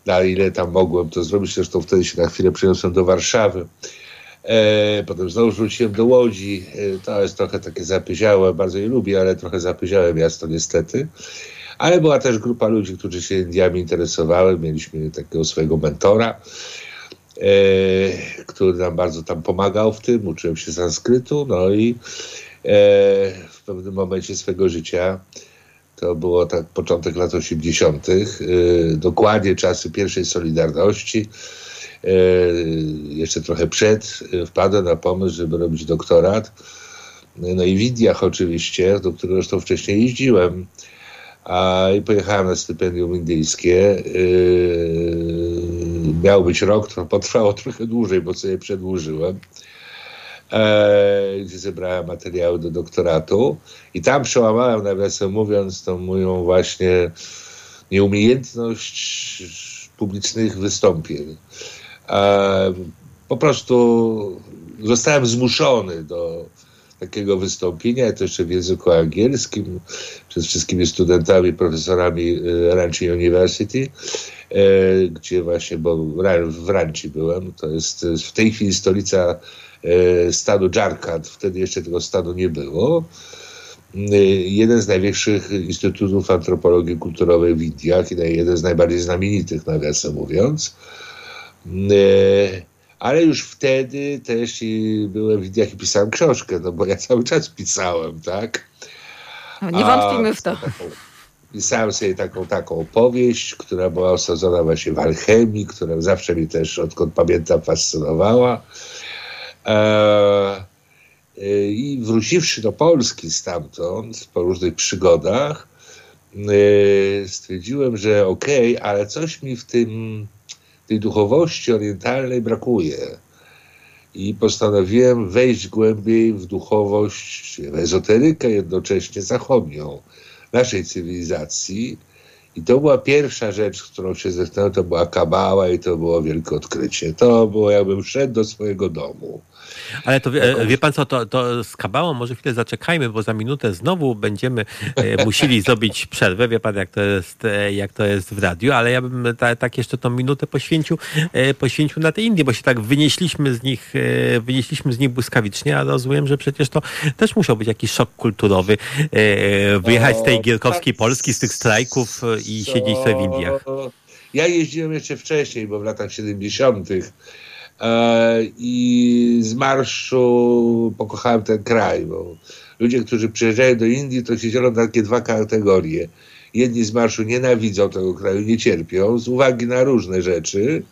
Na ile tam mogłem to zrobić, zresztą wtedy się na chwilę przeniosłem do Warszawy. E, potem znowu wróciłem do Łodzi. E, to jest trochę takie zapyziałe, bardzo je lubię, ale trochę zapyziałe miasto niestety. Ale była też grupa ludzi, którzy się Indiami interesowały. Mieliśmy takiego swojego mentora, e, który nam bardzo tam pomagał w tym. Uczyłem się sanskrytu, no i e, w pewnym momencie swojego życia to było tak początek lat 80., e, dokładnie czasy pierwszej Solidarności. E, jeszcze trochę przed e, wpadłem na pomysł, żeby robić doktorat. No i w Indiach oczywiście, do którego zresztą wcześniej jeździłem. A, I pojechałem na stypendium indyjskie. Yy, miał być rok, to potrwało trochę dłużej, bo sobie przedłużyłem. Gdzie zebrałem materiały do doktoratu. I tam przełamałem, nawiasem mówiąc, tą moją właśnie nieumiejętność publicznych wystąpień. E, po prostu zostałem zmuszony do takiego wystąpienia, to jeszcze w języku angielskim, przez wszystkimi studentami, profesorami e, Ranchi University, e, gdzie właśnie, bo w Ranchi byłem, to jest w tej chwili stolica stanu Jharkhand, wtedy jeszcze tego stanu nie było. Jeden z największych instytutów antropologii kulturowej w Indiach i jeden z najbardziej znamienitych, nawiasem mówiąc. E, ale już wtedy też byłem w Indiach i pisałem książkę, no bo ja cały czas pisałem, tak? No, nie wątpimy w to. pisałem sobie taką, taką opowieść, która była osadzona właśnie w alchemii, która zawsze mnie też, odkąd pamiętam, fascynowała. E, e, I wróciwszy do Polski stamtąd, po różnych przygodach, stwierdziłem, że okej, okay, ale coś mi w tym tej duchowości orientalnej brakuje. I postanowiłem wejść głębiej w duchowość, w ezoterykę jednocześnie zachodnią. naszej cywilizacji. I to była pierwsza rzecz, którą się zetknąłem, to była kabała i to było wielkie odkrycie. To było jakbym szedł do swojego domu. Ale to wie, wie pan co, to, to z kabałą może chwilę zaczekajmy, bo za minutę znowu będziemy e, musieli zrobić przerwę. Wie pan, jak to jest, e, jak to jest w radiu, ale ja bym ta, tak jeszcze tą minutę poświęcił, e, poświęcił na te Indie, bo się tak wynieśliśmy z nich, wynieśliśmy z nich błyskawicznie, a rozumiem, że przecież to też musiał być jakiś szok kulturowy, wyjechać z tej gierkowskiej tak, Polski, z tych strajków i siedzieć sobie w Indiach. Ja jeździłem jeszcze wcześniej, bo w latach 70. E, i z marszu pokochałem ten kraj, bo ludzie, którzy przyjeżdżają do Indii, to się dzielą na takie dwa kategorie. Jedni z marszu nienawidzą tego kraju, nie cierpią z uwagi na różne rzeczy,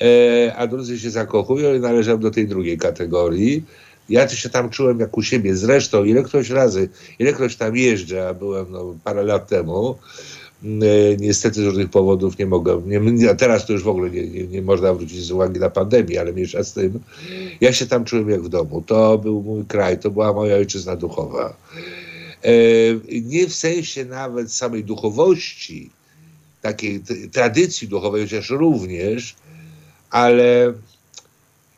e, a drudzy się zakochują i należą do tej drugiej kategorii. Ja się tam czułem jak u siebie. Zresztą, ilekroć razy, ilekroć tam jeżdżę, a byłem no, parę lat temu, niestety z różnych powodów nie mogę, nie, a teraz to już w ogóle nie, nie, nie, można wrócić z uwagi na pandemię, ale mniejsza z tym, ja się tam czułem jak w domu. To był mój kraj, to była moja ojczyzna duchowa. E, nie w sensie nawet samej duchowości, takiej tradycji duchowej, chociaż również, ale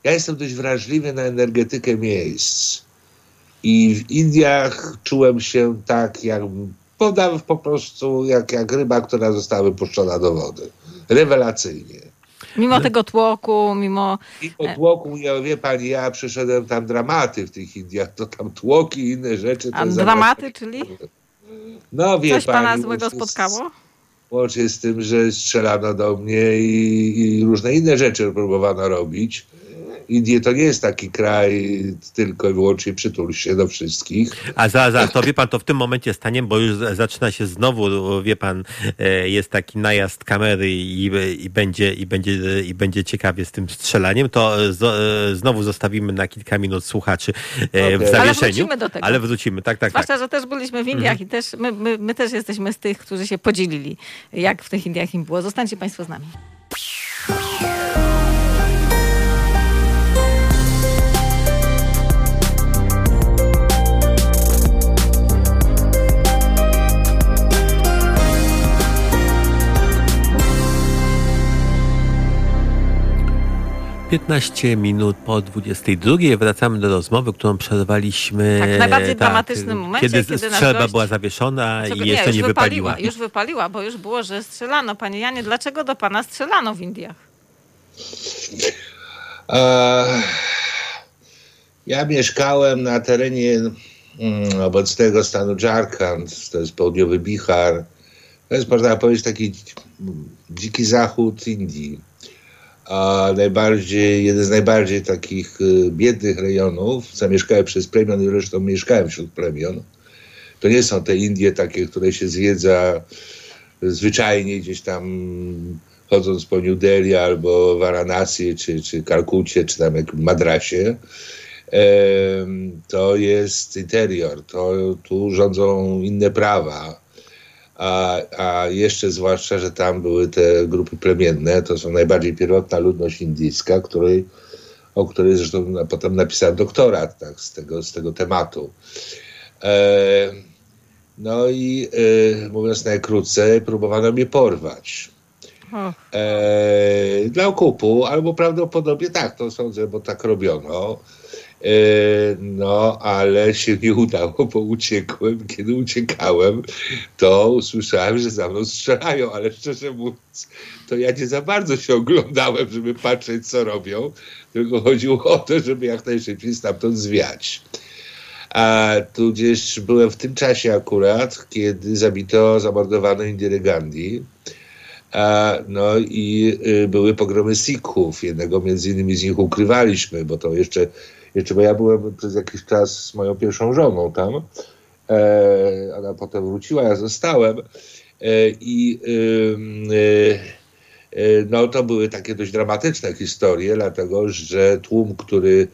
ja jestem dość wrażliwy na energetykę miejsc. I w Indiach czułem się tak, jakbym podam po prostu jak, jak ryba, która została wypuszczona do wody. Rewelacyjnie. Mimo tego tłoku, mimo... Mimo tłoku, ja, wie pani, ja przyszedłem tam dramaty w tych Indiach, to tam tłoki i inne rzeczy. A dramaty, czyli? No wie Coś pani, pana złego spotkało? Łącznie z tym, że strzelano do mnie i, i różne inne rzeczy próbowano robić. Indie to nie jest taki kraj tylko i wyłącznie przytul się do wszystkich. A za, za to wie pan, to w tym momencie stanie, bo już zaczyna się znowu, wie pan, e, jest taki najazd kamery i, i, będzie, i, będzie, i będzie ciekawie z tym strzelaniem, to z, e, znowu zostawimy na kilka minut słuchaczy okay. w zawieszeniu. Ale wrócimy do tego. Ale wrócimy, tak, tak. Zwłaszcza, tak. że też byliśmy w Indiach mhm. i też my, my, my też jesteśmy z tych, którzy się podzielili, jak w tych Indiach im było. Zostańcie państwo z nami. Piętnaście minut po 22 wracamy do rozmowy, którą przerwaliśmy. Tak, w najbardziej tak, dramatycznym momencie, kiedy, kiedy strzelba gość... była zawieszona i jeszcze nie, nie wypaliła. Już wypaliła, bo już było, że strzelano. Panie Janie, dlaczego do pana strzelano w Indiach? ja mieszkałem na terenie mm, obecnego stanu Jharkhand, to jest południowy Bihar. To jest, można powiedzieć, taki dziki zachód Indii a najbardziej, jeden z najbardziej takich y, biednych rejonów, zamieszkałem przez plemion i zresztą mieszkałem wśród plemion. To nie są te Indie takie, które się zwiedza zwyczajnie gdzieś tam chodząc po New Delhi albo Varanasi, czy, czy Kalkucie, czy tam jak Madrasie. To jest interior, to tu rządzą inne prawa a, a jeszcze zwłaszcza, że tam były te grupy plemienne, to są najbardziej pierwotna ludność indyjska, której, o której zresztą potem napisałem doktorat tak, z, tego, z tego tematu. E, no i e, mówiąc najkrócej, próbowano mnie porwać. E, dla okupu, albo prawdopodobnie tak, to sądzę, bo tak robiono. E, no, ale się nie udało, bo uciekłem. Kiedy uciekałem, to usłyszałem, że za mną strzelają, ale szczerze mówiąc, to ja nie za bardzo się oglądałem, żeby patrzeć, co robią, tylko chodziło o to, żeby jak najszybciej stamtąd zwiać. A tudzież byłem w tym czasie akurat, kiedy zabito, zamordowano Indirę Gandhi. A, no i y, były pogromy Sikhów. Jednego między innymi z nich ukrywaliśmy, bo to jeszcze jeszcze, bo ja byłem przez jakiś czas z moją pierwszą żoną tam, e, ona potem wróciła, ja zostałem e, i e, no to były takie dość dramatyczne historie, dlatego, że tłum, który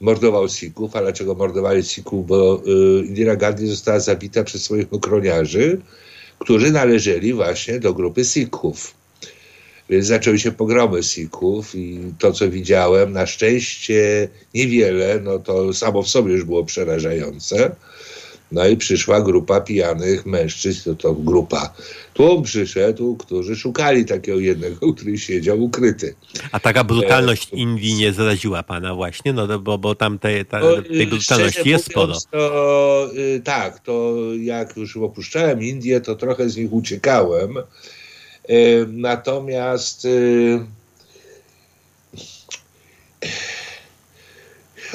mordował Sikhów, a dlaczego mordowali Sikhów? Bo Indira Gandhi została zabita przez swoich ochroniarzy, którzy należeli właśnie do grupy Sikhów. Więc zaczęły się pogromy Sikhów i to, co widziałem, na szczęście niewiele, no to samo w sobie już było przerażające. No i przyszła grupa pijanych mężczyzn, to, to grupa. Tłum przyszedł, którzy szukali takiego jednego, który siedział ukryty. A taka brutalność e, Indii nie zaraziła pana właśnie? No bo, bo tam te, ta, no, tej brutalności jest sporo. To, y, tak, to jak już opuszczałem Indię, to trochę z nich uciekałem. Y, natomiast y,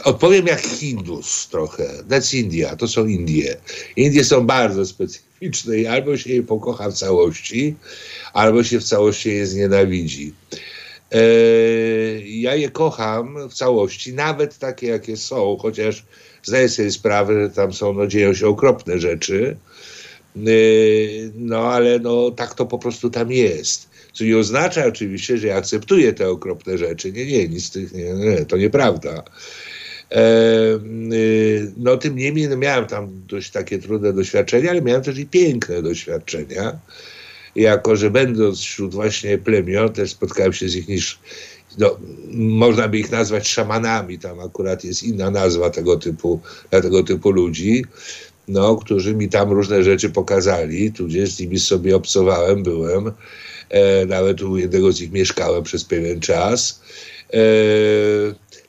Odpowiem jak Hindus trochę. That's India, to są Indie. Indie są bardzo specyficzne i albo się je pokocha w całości, albo się w całości je znienawidzi. E, ja je kocham w całości, nawet takie jakie są, chociaż zdaję sobie sprawę, że tam są, no dzieją się okropne rzeczy, e, no ale no tak to po prostu tam jest. Co nie oznacza oczywiście, że ja akceptuję te okropne rzeczy. Nie, nie, nic tych, nie, nie to nieprawda. Y, no tym niemniej no, miałem tam dość takie trudne doświadczenia, ale miałem też i piękne doświadczenia. Jako, że będąc wśród właśnie plemion, też spotkałem się z ich niż, no, można by ich nazwać szamanami, tam akurat jest inna nazwa tego typu, dla tego typu ludzi, no, którzy mi tam różne rzeczy pokazali, tudzież z nimi sobie obcowałem, byłem, e, nawet u jednego z nich mieszkałem przez pewien czas. E,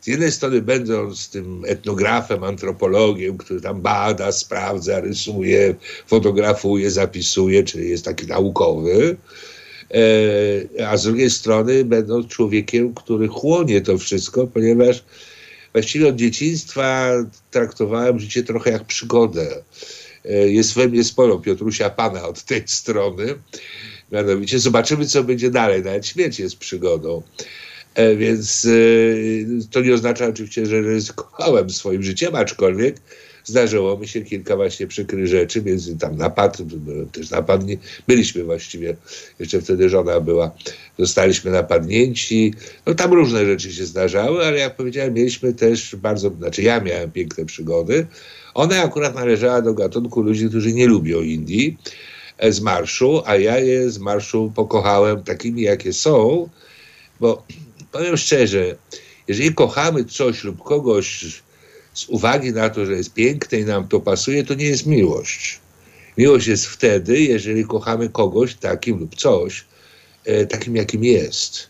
z jednej strony będąc tym etnografem, antropologiem, który tam bada, sprawdza, rysuje, fotografuje, zapisuje, czyli jest taki naukowy, e, a z drugiej strony będąc człowiekiem, który chłonie to wszystko, ponieważ właściwie od dzieciństwa traktowałem życie trochę jak przygodę. E, jest we mnie sporo Piotrusia Pana od tej strony. Mianowicie zobaczymy, co będzie dalej. Nawet śmierć jest przygodą. E, więc e, to nie oznacza oczywiście, że ryzykowałem swoim życiem, aczkolwiek zdarzyło mi się kilka właśnie przykrych rzeczy, między tam napad, też napadni, byliśmy właściwie, jeszcze wtedy żona była, zostaliśmy napadnięci, no tam różne rzeczy się zdarzały, ale jak powiedziałem, mieliśmy też bardzo, znaczy ja miałem piękne przygody, one akurat należały do gatunku ludzi, którzy nie lubią Indii e, z marszu, a ja je z marszu pokochałem takimi, jakie są, bo powiem szczerze, jeżeli kochamy coś lub kogoś z uwagi na to, że jest piękne i nam to pasuje, to nie jest miłość. Miłość jest wtedy, jeżeli kochamy kogoś takim lub coś, e, takim jakim jest.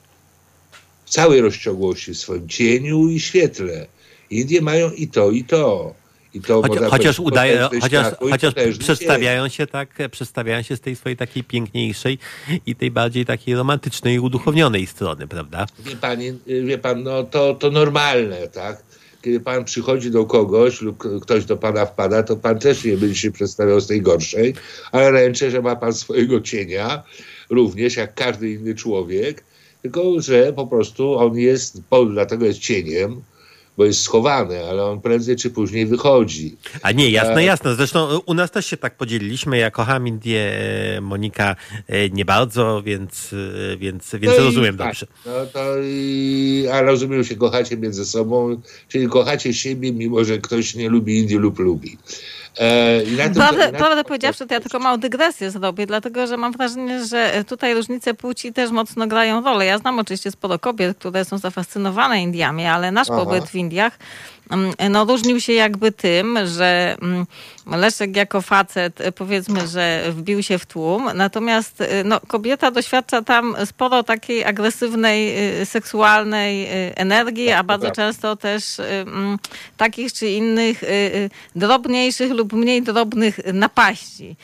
W całej rozciągłości, w swoim cieniu i świetle. Indie mają i to, i to. I to Choć, chociaż udaje, chociaż, chociaż przedstawiają się tak, przedstawiają się z tej swojej takiej piękniejszej i tej bardziej takiej romantycznej i uduchownionej strony, prawda? Wie, pani, wie pan, no to, to normalne, tak? Kiedy pan przychodzi do kogoś lub ktoś do pana wpada, to pan też nie będzie się przedstawiał z tej gorszej, ale ręczę, że ma pan swojego cienia, również jak każdy inny człowiek, tylko że po prostu on jest, dlatego jest cieniem, bo jest schowany, ale on prędzej czy później wychodzi. A nie, jasne, e, jasne. Zresztą u nas też się tak podzieliliśmy. Ja kocham Indię, e, Monika e, nie bardzo, więc, więc, więc no rozumiem tak, dobrze. No to i, a rozumiem, że kochacie między sobą, czyli kochacie siebie, mimo że ktoś nie lubi Indii lub lubi. E, prawdę, prawdę powiedziawszy, to ja tylko małą dygresję zrobię, dlatego że mam wrażenie, że tutaj różnice płci też mocno grają rolę. Ja znam oczywiście sporo kobiet, które są zafascynowane Indiami, ale nasz Aha. pobyt w Indiach Mm, no, różnił się jakby tym, że mm, Leszek jako facet e, powiedzmy, że wbił się w tłum, natomiast e, no, kobieta doświadcza tam sporo takiej agresywnej, seksualnej energii, a bardzo często też takich czy innych drobniejszych lub mniej drobnych napaści.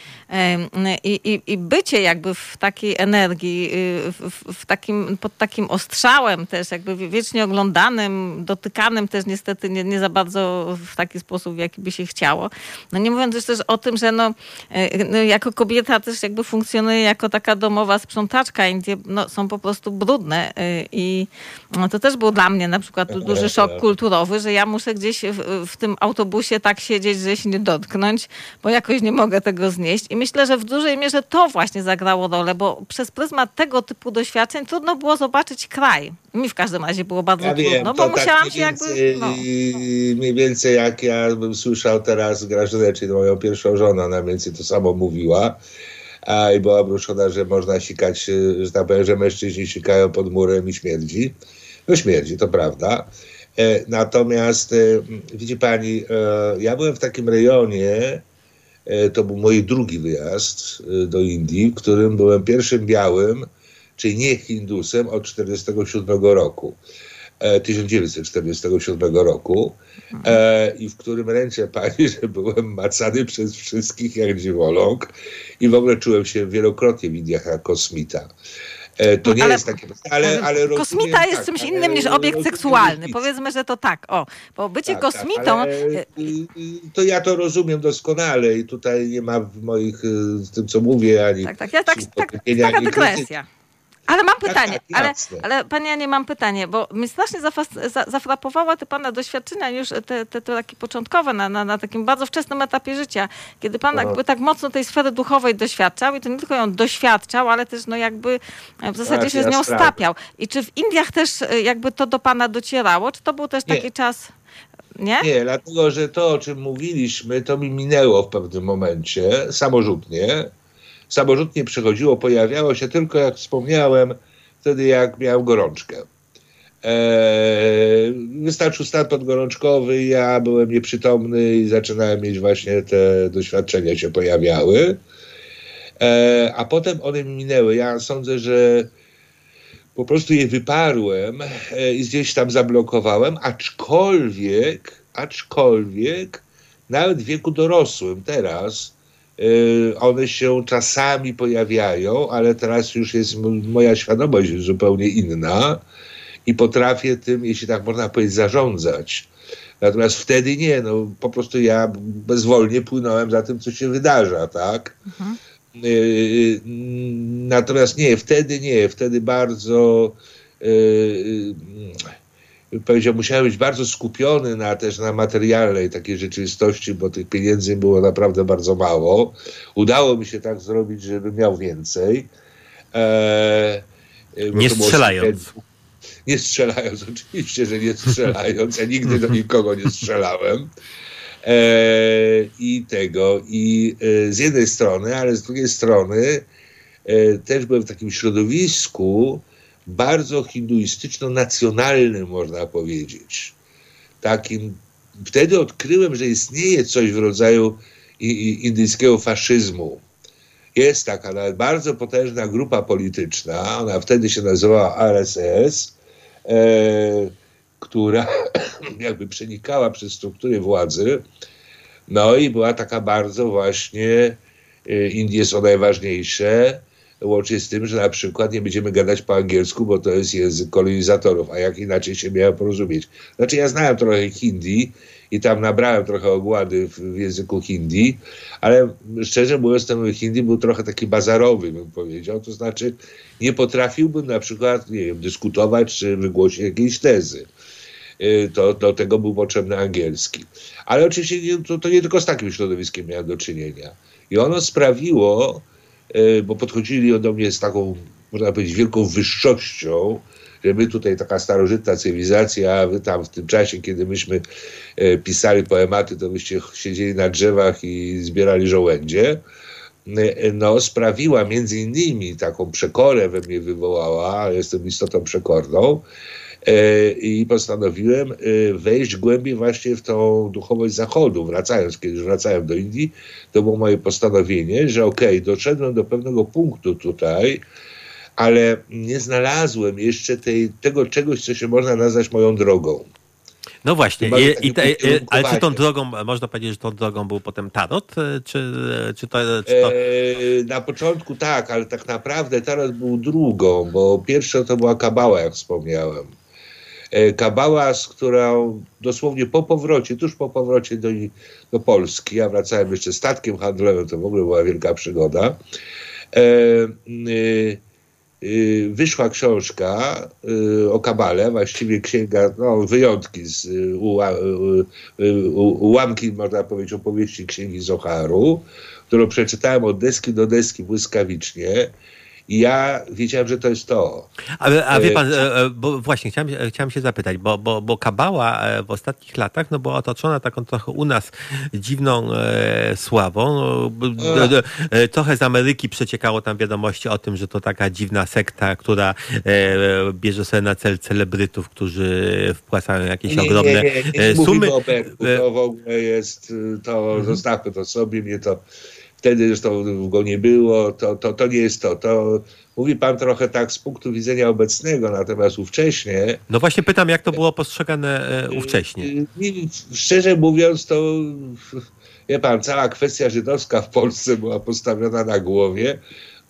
I, i, i bycie jakby w takiej energii, w, w takim, pod takim ostrzałem też, jakby wiecznie oglądanym, dotykanym też niestety nie, nie za bardzo w taki sposób, w jaki by się chciało. No nie mówiąc już też o tym, że no, e, no jako kobieta też jakby funkcjonuje jako taka domowa sprzątaczka. Indie no, są po prostu brudne e, i no, to też był dla mnie na przykład duży szok kulturowy, że ja muszę gdzieś w, w tym autobusie tak siedzieć, że się nie bo jakoś nie mogę tego znieść. I myślę, że w dużej mierze to właśnie zagrało rolę, bo przez pryzmat tego typu doświadczeń trudno było zobaczyć kraj. Mi w każdym razie było bardzo ja trudno, wiem, bo tak musiałam się jakby... No, no. Mniej więcej jak ja bym słyszał teraz Grażynę, czyli moją pierwszą żonę, ona mniej więcej to samo mówiła. A, I była bruszona, że można sikać, że tak powiem, że mężczyźni sikają pod murem i śmierdzi. No śmierdzi, to prawda. E, natomiast e, widzi pani, e, ja byłem w takim rejonie, to był mój drugi wyjazd do Indii, w którym byłem pierwszym białym, czyli nie Hindusem od 1947 roku. 1947 roku e, i w którym ręczę pani, że byłem macany przez wszystkich jak dziwoląg i w ogóle czułem się wielokrotnie w Indiach jak kosmita. E, to nie ale, jest takie ale, ale Kosmita jest tak, czymś innym niż obiekt seksualny. Powiedzmy, że to tak. O, bo bycie tak, tak kosmitą... Tak, to ja to rozumiem doskonale i tutaj nie ma w moich, w tym co mówię, ani... Tak, tak, ja tak, tak taka dygresja. Ale mam tak, pytanie, tak, ale, ale panie nie mam pytanie, bo mnie strasznie zafrapowała te pana doświadczenia już te, te, te takie początkowe na, na, na, takim bardzo wczesnym etapie życia, kiedy pan jakby tak mocno tej sfery duchowej doświadczał i to nie tylko ją doświadczał, ale też no jakby w zasadzie tak, się z nią stapiał. I czy w Indiach też e, jakby to do pana docierało, czy to był też taki nie. czas... Nie? Nie, dlatego że to, o czym mówiliśmy, to mi minęło w pewnym momencie, samorzutnie samorzutnie przychodziło, pojawiało się tylko, jak wspomniałem, wtedy jak miałem gorączkę. Eee, wystarczył stan podgorączkowy, ja byłem nieprzytomny i zaczynałem mieć właśnie te doświadczenia się pojawiały. Eee, a potem one mi minęły. Ja sądzę, że po prostu je wyparłem e, i gdzieś tam zablokowałem, aczkolwiek, aczkolwiek nawet w wieku dorosłym teraz one się czasami pojawiają, ale teraz już jest moja świadomość zupełnie inna i potrafię tym, jeśli tak można powiedzieć, zarządzać. Natomiast wtedy nie, no po prostu ja bezwolnie płynąłem za tym, co się wydarza, tak? Mhm. Y, natomiast nie, wtedy nie, wtedy bardzo y, powiedział, musiałem być bardzo skupiony na, też na materialnej takiej rzeczywistości, bo tych pieniędzy było naprawdę bardzo mało. Udało mi się tak zrobić, żebym miał więcej. E, nie strzelając. Nie strzelając, oczywiście, że nie strzelając. Ja nigdy do nikogo nie strzelałem. E, I tego, i e, z jednej strony, ale z drugiej strony e, też byłem w takim środowisku, bardzo hinduistyczno-nacjonalnym, można powiedzieć. Takim, wtedy odkryłem, że istnieje coś w rodzaju indyjskiego faszyzmu. Jest taka nawet bardzo potężna grupa polityczna, ona wtedy się nazywała RSS, e, która jakby przenikała przez struktury władzy, no i była taka bardzo właśnie, e, Indie są najważniejsze, łącznie z tym, że na przykład nie będziemy gadać po angielsku, bo to jest język kolonizatorów, a jak inaczej się miałem porozumieć. Znaczy ja znałem trochę hindi i tam nabrałem trochę ogłady w, języku hindi, ale szczerze mówiąc ten hindi był trochę taki bazarowy, bym powiedział, to znaczy nie potrafiłbym na przykład, nie wiem, dyskutować czy wygłosić jakiejś tezy y, to do tego był potrzebny angielski. Ale oczywiście to, to nie tylko z takim środowiskiem miałem do czynienia. I ono sprawiło, bo podchodzili do mnie z taką, można powiedzieć, wielką wyższością, że my tutaj taka starożytna cywilizacja, a wy tam w tym czasie, kiedy myśmy e, pisali poematy, to byście siedzieli na drzewach i zbierali żołędzie, e, no, sprawiła między innymi taką przekorę we mnie wywołała, jestem istotą przekorną, E, i postanowiłem e, wejść głębiej właśnie w tą duchowość Zachodu. Wracając, kiedy wracałem do Indii, to było moje postanowienie, że okej, okay, doszedłem do pewnego punktu tutaj, ale nie znalazłem jeszcze tej, tego czegoś, co się można nazwać moją drogą. No właśnie, I, i te, ale czy tą drogą, można powiedzieć, że tą drogą był potem tarot, czy, czy, to, czy to... E, na początku tak, ale tak naprawdę tarot był drugą, bo pierwsza to była kabała, jak wspomniałem. E, kabała, z którą dosłownie po powrocie, tuż po powrocie do, do Polski, ja wracałem jeszcze statkiem handlowym, to w ogóle była wielka przygoda, e, y, y, wyszła książka o kabale, właściwie księga, no, wyjątki z ułamki, można powiedzieć, opowieści księgi Zoharu, którą przeczytałem od deski do deski błyskawicznie ja wiedziałem, że to jest to. A, a wie pan, bo właśnie chciałem, chciałem się zapytać, bo, bo, bo Kabała w ostatnich latach no, była otoczona taką trochę u nas dziwną e, sławą. No, trochę z Ameryki przeciekało tam wiadomości o tym, że to taka dziwna sekta, która e, bierze sobie na cel celebrytów, którzy wpłacają jakieś nie, ogromne nie, nie, nie sumy. O Berku, to w ogóle jest, to mhm. zostawmy to sobie, mnie to wtedy zresztą go nie było, to, to, to nie jest to. To mówi pan trochę tak z punktu widzenia obecnego, natomiast ówcześnie... No właśnie pytam, jak to było postrzegane e, ówcześnie? Szczerze mówiąc, to wie pan, cała kwestia żydowska w Polsce była postawiona na głowie,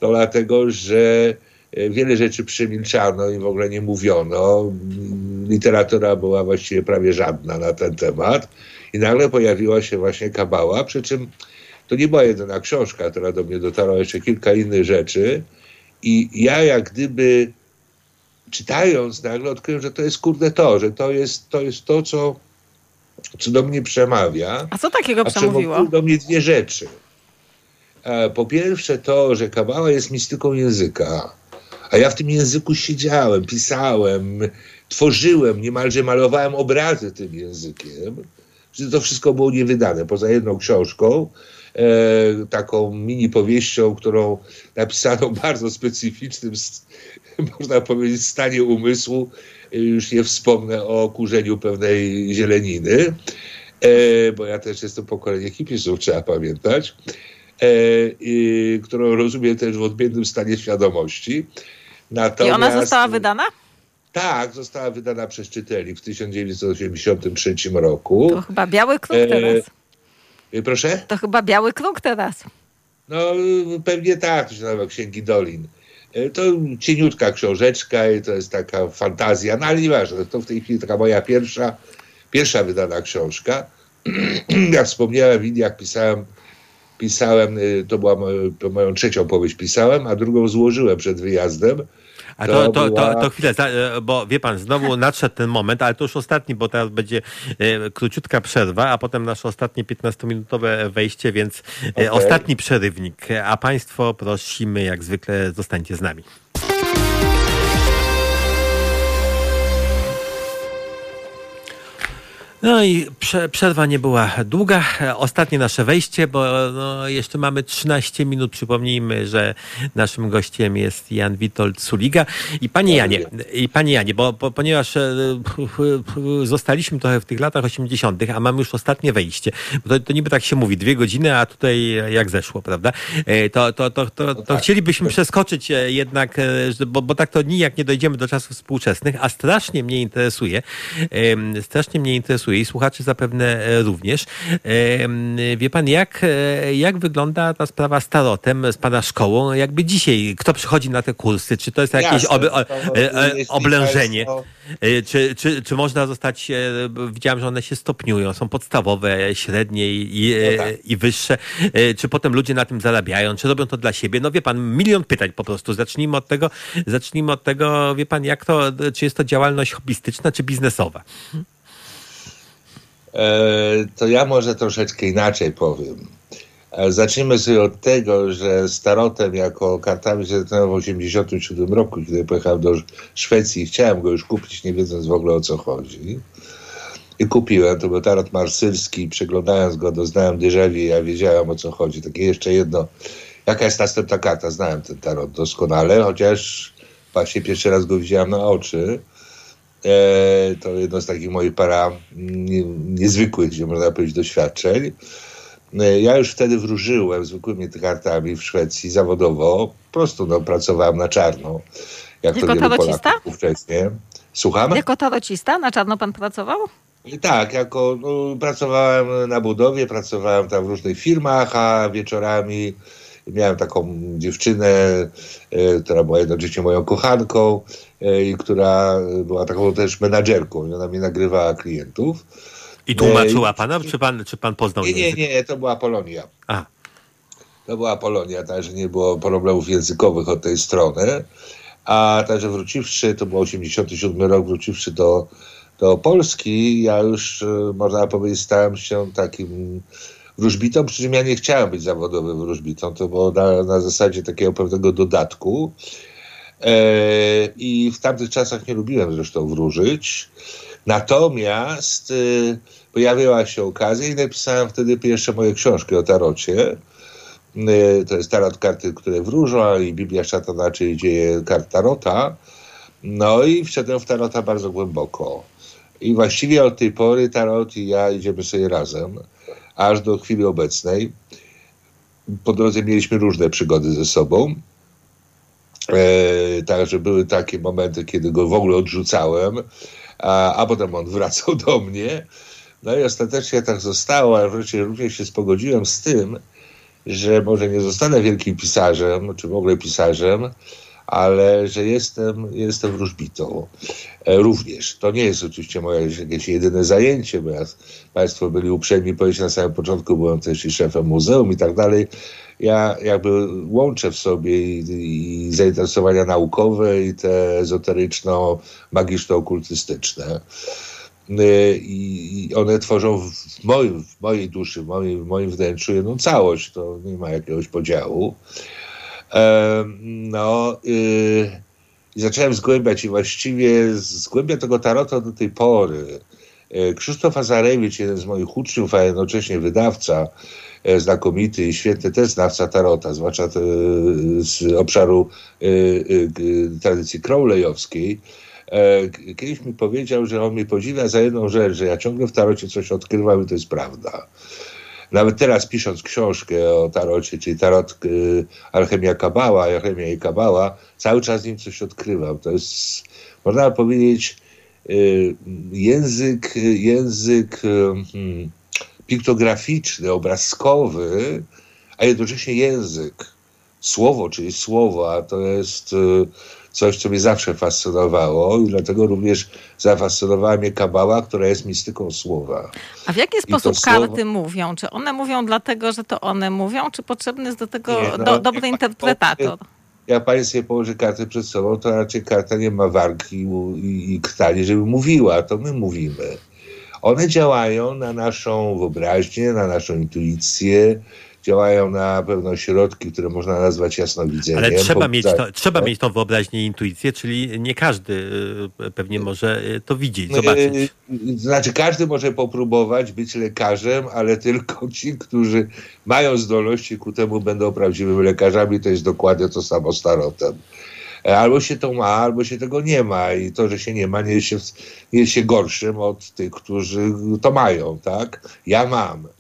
to dlatego, że e, wiele rzeczy przemilczano i w ogóle nie mówiono. Literatura była właściwie prawie żadna na ten temat. I nagle pojawiła się właśnie Kabała, przy czym to nie była jedyna książka, która do mnie dotarła, jeszcze kilka innych rzeczy. I ja jak gdyby czytając nagle odkryłem, że to jest kurde to, że to jest to, jest to co, co do mnie przemawia. A co takiego przemówiło? do mnie dwie rzeczy. E, po pierwsze to, że kabała jest mistyką języka, a ja w tym języku siedziałem, pisałem, tworzyłem, niemalże malowałem obrazy tym językiem, że to wszystko było niewydane, poza jedną książką, taką mini powieścią, którą napisano w bardzo specyficznym, można powiedzieć, stanie umysłu. Już nie wspomnę o kurzeniu pewnej zieleniny, e, bo ja też jestem pokolenie hipisów, trzeba pamiętać, e, którą rozumiem też w odmiennym stanie świadomości. Natomiast, I ona została wydana? Tak, została wydana przez czytelni w 1983 roku. To chyba biały kruk teraz. E, proszę? To chyba biały kruk teraz. No pewnie tak, to się nazywa Księgi Dolin. E, to cieniutka książeczka i to jest taka fantazja, no ale nieważne, to w tej chwili taka moja pierwsza, pierwsza wydana książka. Jak wspomniałem, w Indiach pisałem, pisałem, e, to była moją trzecią powieść pisałem, a drugą złożyłem przed wyjazdem. A to, to, to, to, chwilę, e, bo wie pan, znowu nadszedł ten moment, ale to już ostatni, bo teraz będzie e, króciutka przerwa, a potem nasze ostatnie 15-minutowe wejście, więc e, okay. ostatni przerywnik. A państwo prosimy, jak zwykle, zostańcie z nami. No i przerwa nie była długa. Ostatnie nasze wejście, bo no, jeszcze mamy 13 minut. Przypomnijmy, że naszym gościem jest Jan Witold Suliga. I panie Janie, i panie Janie bo, bo, ponieważ e, zostaliśmy trochę w tych latach 80., a mamy już ostatnie wejście, bo to, to niby tak się mówi, dwie godziny, a tutaj jak zeszło, prawda? E, to, to, to, to, to tak. chcielibyśmy przeskoczyć e, jednak, bo, bo tak to nijak nie dojdziemy do czasów współczesnych, a strasznie mnie interesuje, strasznie mnie interesuje, interesuje i słuchaczy zapewne e, również. E, wie pan, jak, e, jak wygląda ta sprawa z tarotem, z pana szkołą? Jakby dzisiaj, kto przychodzi na te kursy? Czy to jest jakieś ob, o, oblężenie? Czy, czy, czy można zostać, widziałem, że one się stopniują, są podstawowe, średnie i, no tak. i wyższe. Czy potem ludzie na tym zarabiają? Czy robią to dla siebie? No wie pan, milion pytań po prostu. Zacznijmy od tego, zacznijmy od tego, wie pan, jak to, czy jest to działalność hobbystyczna, czy biznesowa? E, to ja może troszeczkę inaczej powiem. E, zacznijmy sobie od tego, że starotem jako kartami zaczynałem w 1987 roku, kiedy pojechałem do Szwecji chciałem go już kupić, nie wiedząc w ogóle o co chodzi. I kupiłem, to był tarot marsylski, przeglądając go doznałem déjà vu, ja wiedziałem o co chodzi. Takie jeszcze jedno, jaka jest następna karta, znałem ten tarot doskonale, chociaż właśnie pierwszy raz go widziałem na oczy. E, to jedno z takich moich para nie, niezwykłych, gdzie można powiedzieć, doświadczeń. E, ja już wtedy wróżyłem zwykłymi kartami w Szwecji zawodowo. Po prostu no, pracowałem na czarno. Jak jako to tarocista? Wcześniej. Słucham? Jako tarocista? Na czarno pan pracował? Tak, jako no, pracowałem na budowie, pracowałem tam w różnych firmach, a wieczorami miałem taką dziewczynę, e, która była jednocześnie moją kochanką e, i która była taką też menadżerką i ona mi nagrywała klientów. I tłumaczyła pana, czy pan, czy pan poznał Nie, nie, nie, to była Polonia. A. To była Polonia, także nie było problemów językowych od tej strony. A także wróciwszy, to był 87 rok, wróciwszy do, do Polski, ja już, e, można powiedzieć, stałem się takim wróżbitą, przy czym ja nie chciałem być zawodowym wróżbitą, to było na, na zasadzie takiego pewnego dodatku. E, I w tamtych czasach nie lubiłem zresztą wróżyć. Natomiast e, pojawiła się okazja i napisałem wtedy pierwsze moje książki o tarocie. E, to jest tarot karty, które wróżą i Biblia Szatana, czyli dzieje kart tarota. No i wszedłem w tarota bardzo głęboko. I właściwie od tej pory tarot i ja idziemy sobie razem, aż do chwili obecnej. Po drodze mieliśmy różne przygody ze sobą. E, także były takie momenty, kiedy go w ogóle odrzucałem, a, a potem on wracał do mnie. No i ostatecznie tak zostało, ale wreszcie również się spogodziłem z tym, że może nie zostanę wielkim pisarzem, czy w ogóle pisarzem, ale że jestem, jestem wróżbitą e, również. To nie jest oczywiście moje jakieś jedyne zajęcie, bo ja, Państwo byli uprzejmi powiedzieć na samym początku, byłem też i szefem muzeum i tak dalej. Ja jakby łączę w sobie i, i zainteresowania naukowe i te ezoteryczno-magiczno-okultystyczne. E, I one tworzą w, moim, w mojej duszy, w moim, w moim wnętrzu jedną całość. To nie ma jakiegoś podziału. No, yy, zacząłem zgłębiać i właściwie zgłębiam tego tarota do tej pory. E, Krzysztof Azarewicz, jeden z moich uczniów, a jednocześnie wydawca, e, znakomity i świetny też znawca tarota, zwłaszcza z obszaru e, tradycji crowleyowskiej, kiedyś mi powiedział, że on mnie podziwia za jedną rzecz, że ja ciągle w tarocie coś odkrywam i to jest prawda. Nawet teraz pisząc książkę o tarocie, czyli tarot y, Alchemia Kabała, Alchemia i Kabała, cały czas nim coś odkrywam. To jest, można powiedzieć, y, język, język y, hmm, piktograficzny, obrazkowy, a jednocześnie język. Słowo, czyli słowo, a to jest y, coś, co mnie zawsze fascynowało i dlatego również zafascynowała mnie kabała, która jest mistyką słowa. A w jaki sposób karty mówią? Czy one mówią dlatego, że to one mówią, czy potrzebny jest do tego nie, no, do, dobry interpretator? Jak pani sobie położy kartę przed sobą, to raczej karta nie ma wargi i, i, i krtani, żeby mówiła, to my mówimy. One działają na naszą wyobraźnię, na naszą intuicję, działają na pewno środki, które można nazwać jasnowidzeniem. Ale trzeba, mieć, to, trzeba mieć tą wyobraźnię i intuicję, czyli nie każdy y, pewnie może y, to widzieć, zobaczyć. Y, znaczy każdy może popróbować być lekarzem, ale tylko ci, którzy mają zdolności ku temu będą prawdziwymi lekarzami. To jest dokładnie to samo z tarotem. E, albo się to ma, albo się tego nie ma. I to, że się nie ma, nie jest się, nie jest się gorszym od tych, którzy to mają, tak? Ja mam.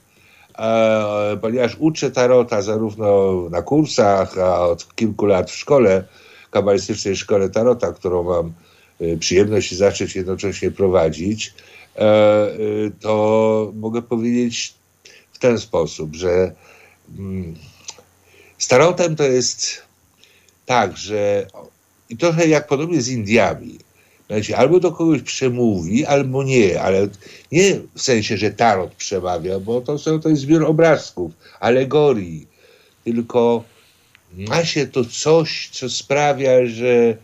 E, ponieważ uczę tarota zarówno na kursach, a od kilku lat w szkole, kabalistycznej szkole tarota, którą mam e, przyjemność zacząć jednocześnie prowadzić, e, to mogę powiedzieć w ten sposób, że mm, z tarotem to jest tak, że i trochę jak podobnie z Indiami, znaczy, albo do kogoś przemówi, albo nie, ale nie w sensie, że tarot przemawia, bo to, są, to jest zbiór obrazków, alegorii, tylko ma się to coś, co sprawia, że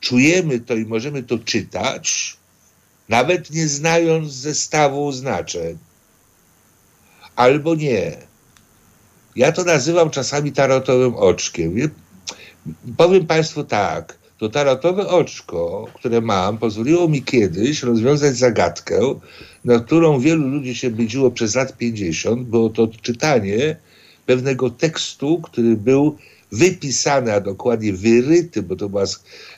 czujemy to i możemy to czytać, nawet nie znając zestawu znaczeń. Albo nie. Ja to nazywam czasami tarotowym oczkiem. Powiem Państwu tak to tarotowe oczko, które mam, pozwoliło mi kiedyś rozwiązać zagadkę, na którą wielu ludzi się budziło przez lat 50. Było to odczytanie pewnego tekstu, który był wypisany, a dokładnie wyryty, bo to była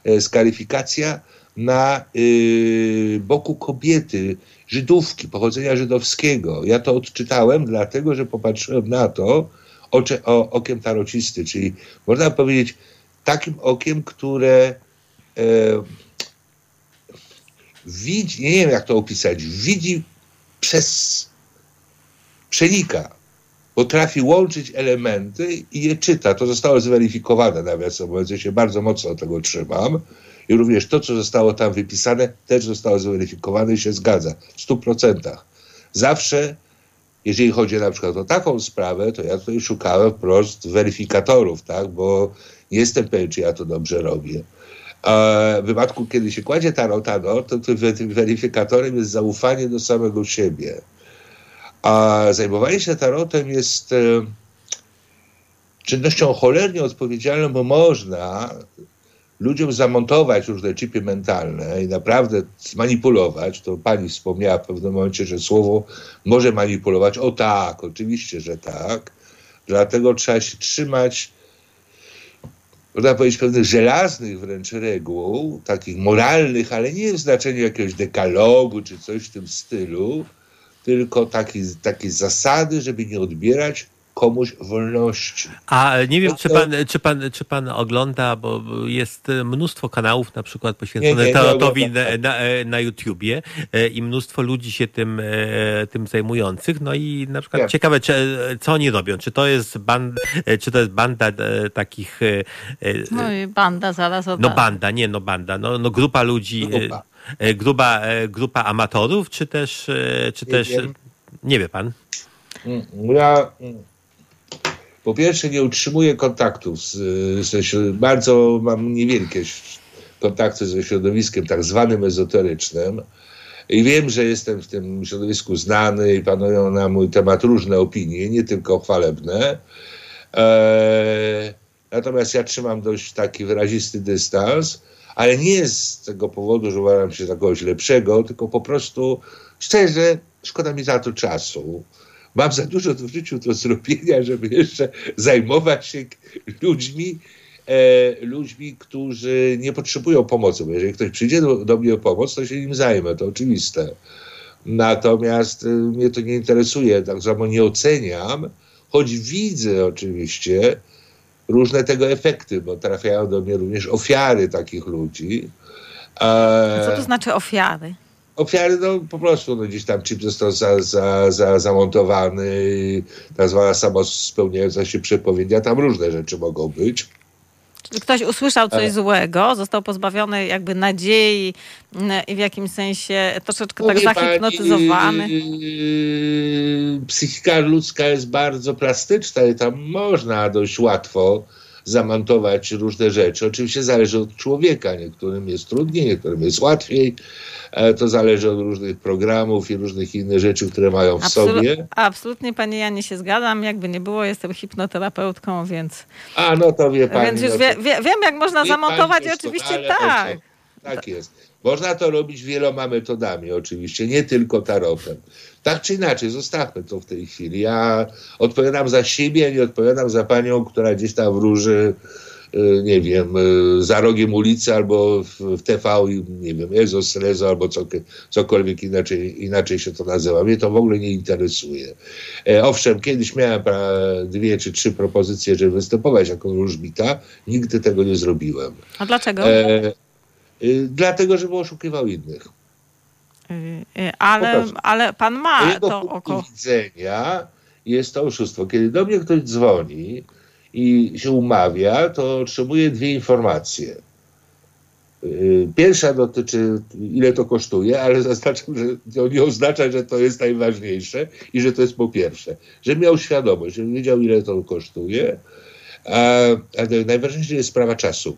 e, skaryfikacja na y, boku kobiety, Żydówki, pochodzenia żydowskiego. Ja to odczytałem, dlatego że popatrzyłem na to ocze, o, okiem tarocisty, czyli można powiedzieć, takim okiem, które e, widzi, nie wiem jak to opisać, widzi przez, przenika, potrafi łączyć elementy i je czyta. To zostało zweryfikowane, nawiasem mówiąc, ja się bardzo mocno tego trzymam. I również to, co zostało tam wypisane, też zostało zweryfikowane i się zgadza w stu procentach. Zawsze, jeżeli chodzi na przykład o taką sprawę, to ja tutaj szukałem wprost weryfikatorów, tak, bo jestem pewien, czy ja to dobrze robię. A w wypadku, kiedy się kładzie tarota, to tym weryfikatorem jest zaufanie do samego siebie. A zajmowanie się tarotem jest e, czynnością cholernie odpowiedzialną, bo można ludziom zamontować różne chipy mentalne i naprawdę zmanipulować. To pani wspomniała w pewnym momencie, że słowo może manipulować. O tak, oczywiście, że tak. Dlatego trzeba się trzymać, można powiedzieć, pewnych żelaznych wręcz reguł, takich moralnych, ale nie w znaczeniu jakiegoś dekalogu czy coś w tym stylu, tylko takie, takie zasady, żeby nie odbierać komuś wolności. A nie wiem, czy pan, czy pan, czy pan ogląda, bo jest mnóstwo kanałów na przykład poświęconych tarotowi na, na, na YouTubie e, i mnóstwo ludzi się tym, e, tym zajmujących. No i na przykład ciekawe, czy, co oni robią. Czy to jest, band, e, czy to jest banda takich... No i banda zaraz od No banda, nie no banda. No, no grupa ludzi... Grupa. Grupa, grupa amatorów, czy też, czy nie też, wiem. nie wie pan? Mm, ja po pierwsze nie utrzymuję kontaktów z, z, bardzo mam niewielkie kontakty ze środowiskiem tak zwanym ezoterycznym i wiem, że jestem w tym środowisku znany i panują na mój temat różne opinie, nie tylko chwalebne. Eee, natomiast ja trzymam dość taki wyrazisty dystans, ale nie z tego powodu, że uważam się za kogoś lepszego, tylko po prostu szczerze szkoda mi za to czasu mam za dużo w życiu do zrobienia, żeby jeszcze zajmować się ludźmi, e, ludźmi, którzy nie potrzebują pomocy. Bo jeżeli ktoś przyjdzie do, do mnie o pomoc, to się nim zajmę, to oczywiste. Natomiast e, mnie to nie interesuje, tak samo nie oceniam, choć widzę oczywiście różne tego efekty, bo trafiają do mnie również ofiary takich ludzi. E, Co to znaczy ofiary? Ofiary, no po prostu no, gdzieś tam chip został za, za, za, zamontowany, tak zwana samospełniająca się przepowiednia, tam różne rzeczy mogą być. Czyli ktoś usłyszał coś e. złego, został pozbawiony jakby nadziei i w jakimś sensie troszeczkę tak zahipnotyzowany. Yy, psychika ludzka jest bardzo plastyczna i tam można dość łatwo zamontować różne rzeczy. Oczywiście zależy od człowieka. Niektórym jest trudniej, niektórym jest łatwiej. E, to zależy od różnych programów i różnych innych rzeczy, które mają w Absolut, sobie. Absolutnie, panie Janie, się zgadzam. Jakby nie było, jestem hipnoterapeutką, więc... A, no to wie pani. Więc już no wie, wie, wiem, jak można zamontować i oczywiście tak. Tak jest. Można to robić wieloma metodami oczywiście, nie tylko tarotem. Tak czy inaczej, zostawmy to w tej chwili. Ja odpowiadam za siebie, nie odpowiadam za panią, która gdzieś tam wróży Y, nie wiem, y, za rogiem ulicy albo w TV, nie wiem, Ezos, Lezo albo cokolwiek inaczej, inaczej się to nazywa. Mnie to w ogóle nie interesuje. E, owszem, kiedyś miałem dwie czy trzy propozycje, żeby występować jako wróżbita. Nigdy tego nie zrobiłem. A dlaczego? E, dlatego, żeby oszukiwał innych. Ale, ale pan ma to oko. widzenia jest to oszustwo. Kiedy do mnie ktoś dzwoni, i się umawia, to otrzymuje dwie informacje. Y, pierwsza dotyczy, ile to kosztuje, ale zaznaczam, że to nie oznacza, że to jest najważniejsze i że to jest po pierwsze, że miał świadomość, że wiedział, ile to kosztuje, a, a najważniejsza jest sprawa czasu.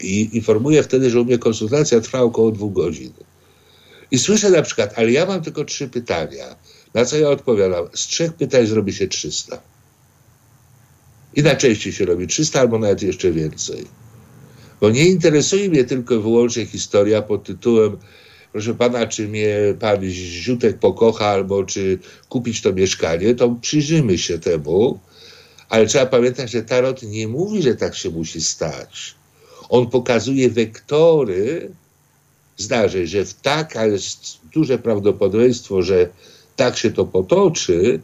I informuję wtedy, że u mnie konsultacja trwa około dwóch godzin. I słyszę na przykład, ale ja mam tylko trzy pytania. Na co ja odpowiadam? Z trzech pytań zrobi się 300. I najczęściej się robi 300 albo nawet jeszcze więcej. Bo nie interesuje mnie tylko wyłącznie historia pod tytułem proszę pana, czy mnie pan Ziutek pokocha, albo czy kupić to mieszkanie, to przyjrzymy się temu. Ale trzeba pamiętać, że Tarot nie mówi, że tak się musi stać. On pokazuje wektory zdarzeń, że w taka jest duże prawdopodobieństwo, że tak się to potoczy,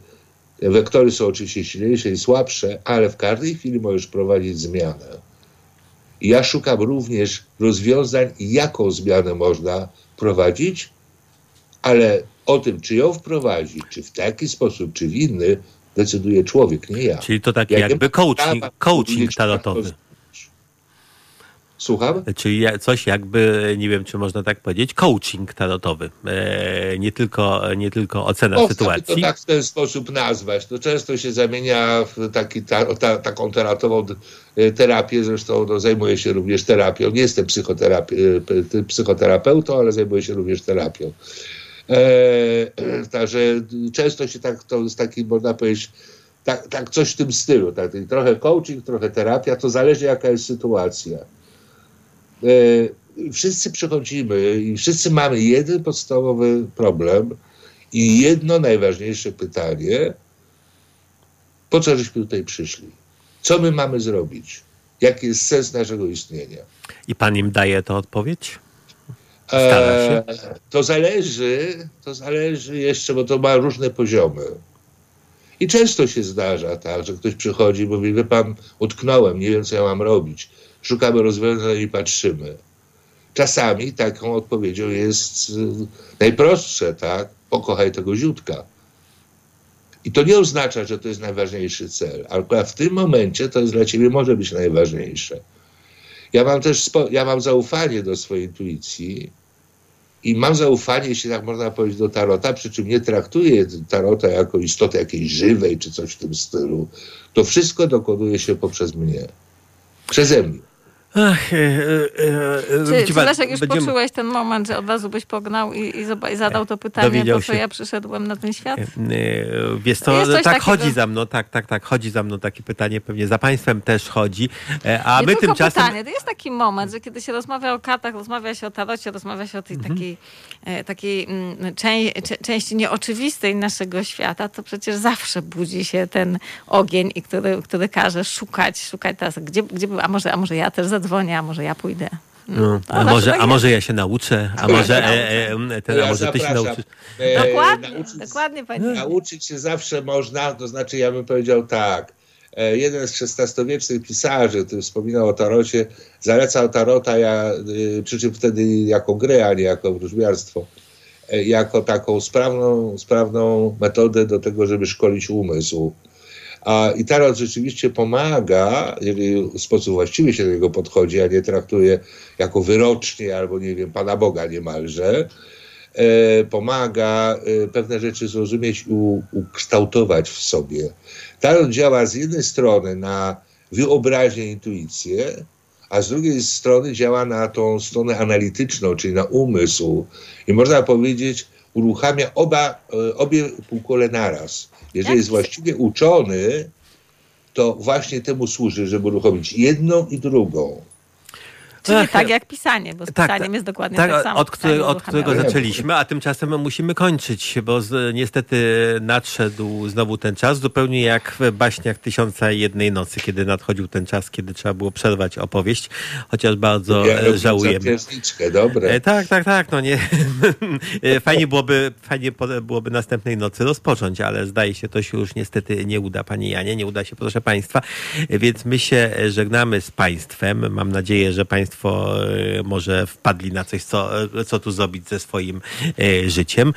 Wektory są oczywiście silniejsze i słabsze, ale w każdej chwili możesz prowadzić zmianę. I ja szukam również rozwiązań, jaką zmianę można prowadzić, ale o tym, czy ją wprowadzić, czy w taki sposób, czy w inny, decyduje człowiek, nie ja. Czyli to taki ja jakby coaching, coaching tarotowy. Słucham? Czyli coś jakby, nie wiem, czy można tak powiedzieć, coaching tarotowy. E, nie, tylko, nie tylko ocena Można sytuacji. to tak w ten sposób nazwać. To często się zamienia w taki, ta, ta, taką tarotową e, terapię. Zresztą no, zajmuję się również terapią. Nie jestem psychoterapeutą, ale zajmuję się również terapią. E, także często się tak, to jest taki, można powiedzieć, tak, tak coś w tym stylu. Tak, trochę coaching, trochę terapia, to zależy jaka jest sytuacja. E, wszyscy przychodzimy i wszyscy mamy jeden podstawowy problem i jedno najważniejsze pytanie, po co żeśmy tutaj przyszli? Co my mamy zrobić? Jaki jest sens naszego istnienia? I pan im daje to odpowiedź? Stara się? E, to zależy, to zależy jeszcze, bo to ma różne poziomy. I często się zdarza tak, że ktoś przychodzi i mówi, wie pan, utknąłem, nie wiem co ja mam robić. Szukamy rozwiązań i patrzymy. Czasami taką odpowiedzią jest y, najprostsze, tak? Pokochaj tego ziutka. I to nie oznacza, że to jest najważniejszy cel, ale w tym momencie to jest dla ciebie może być najważniejsze. Ja mam też spo, ja mam zaufanie do swojej intuicji i mam zaufanie, jeśli tak można powiedzieć, do tarota, przy czym nie traktuję tarota jako istoty jakiejś żywej czy coś w tym stylu. To wszystko dokonuje się poprzez mnie. Przeze mnie. Ach, e, e, e, Czy, widzi czy pan, Leszek już będziemy- poczułeś ten moment, że od razu byś pognał i, i, i zadał to pytanie, po co ja przyszedłem na ten świat? E, Wiesz co, Jest tak takiego- chodzi za mną, tak, tak, tak, chodzi za mną takie pytanie, pewnie za państwem też chodzi, e, a nie my tymczasem... pytanie, to jest taki moment, że kiedy się rozmawia o kartach, rozmawia się o tarocie, rozmawia się o tej Mhm. takiej, e, takiej mm, czę- części nieoczywistej naszego świata, to przecież zawsze budzi się ten ogień, i który, który każe szukać, szukać teraz, gdzie, gdzie był, a może, a może ja też zadzwonię, a może ja pójdę. No, a, zawsze może, tak a może ja się nauczę, a może, e, e, ten, a Ja może ty się zapraszam. nauczysz. E, Dokładnie, nauczyć- dokładnie pani. Nauczyć się zawsze można, to znaczy ja bym powiedział tak. E, Jeden z XVI-wiecznych pisarzy, który wspominał o tarocie, zalecał tarota, ja, przy czym wtedy jako grę, a nie jako wróżbiarstwo, e, jako taką sprawną, sprawną metodę do tego, żeby szkolić umysł. A, I tarot rzeczywiście pomaga, jeżeli w sposób właściwy się do niego podchodzi, a nie traktuje jako wyrocznie albo, nie wiem, Pana Boga niemalże, e, pomaga e, pewne rzeczy zrozumieć i ukształtować w sobie. Tarot działa z jednej strony na wyobraźnię, intuicję, a z drugiej strony działa na tą stronę analityczną, czyli na umysł. I można powiedzieć, uruchamia oba, e, obie półkule naraz. Jeżeli Jak jest właściwie uczony, to właśnie temu służy, żeby uruchomić jedną i drugą. Czyli Ach, tak jak pisanie, bo z tak, pisaniem jest dokładnie Tak, tak, samo. od, Pisanie którego, od którego zaczęliśmy, a tymczasem musimy kończyć, bo z, niestety nadszedł znowu ten czas, zupełnie jak w baśniach Tysiąca i Jednej Nocy, kiedy nadchodził ten czas, kiedy trzeba było przerwać opowieść, chociaż bardzo Ja e, żałujemy. dobre. Tak, tak, tak, no nie. E, fajnie byłoby, fajnie byłoby następnej nocy rozpocząć, ale zdaje się, to się już niestety nie uda, Panie Janie, nie uda się, proszę Państwa. E, Więc my się żegnamy z Państwem. Mam nadzieję, że Państwo e, może wpadli na coś, co, e, co tu zrobić ze swoim e, życiem.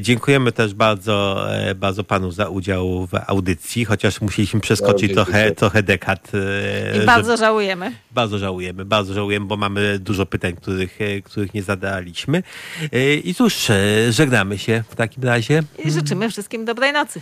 Dziękujemy też bardzo, bardzo Panu za udział w audycji, chociaż musieliśmy przeskoczyć trochę, trochę dekad. I żeby- bardzo żałujemy. bardzo żałujemy, bardzo żałujemy, bo mamy dużo pytań, których, których nie zadaliśmy. I cóż, żegnamy się w takim razie. I życzymy wszystkim dobrej nocy.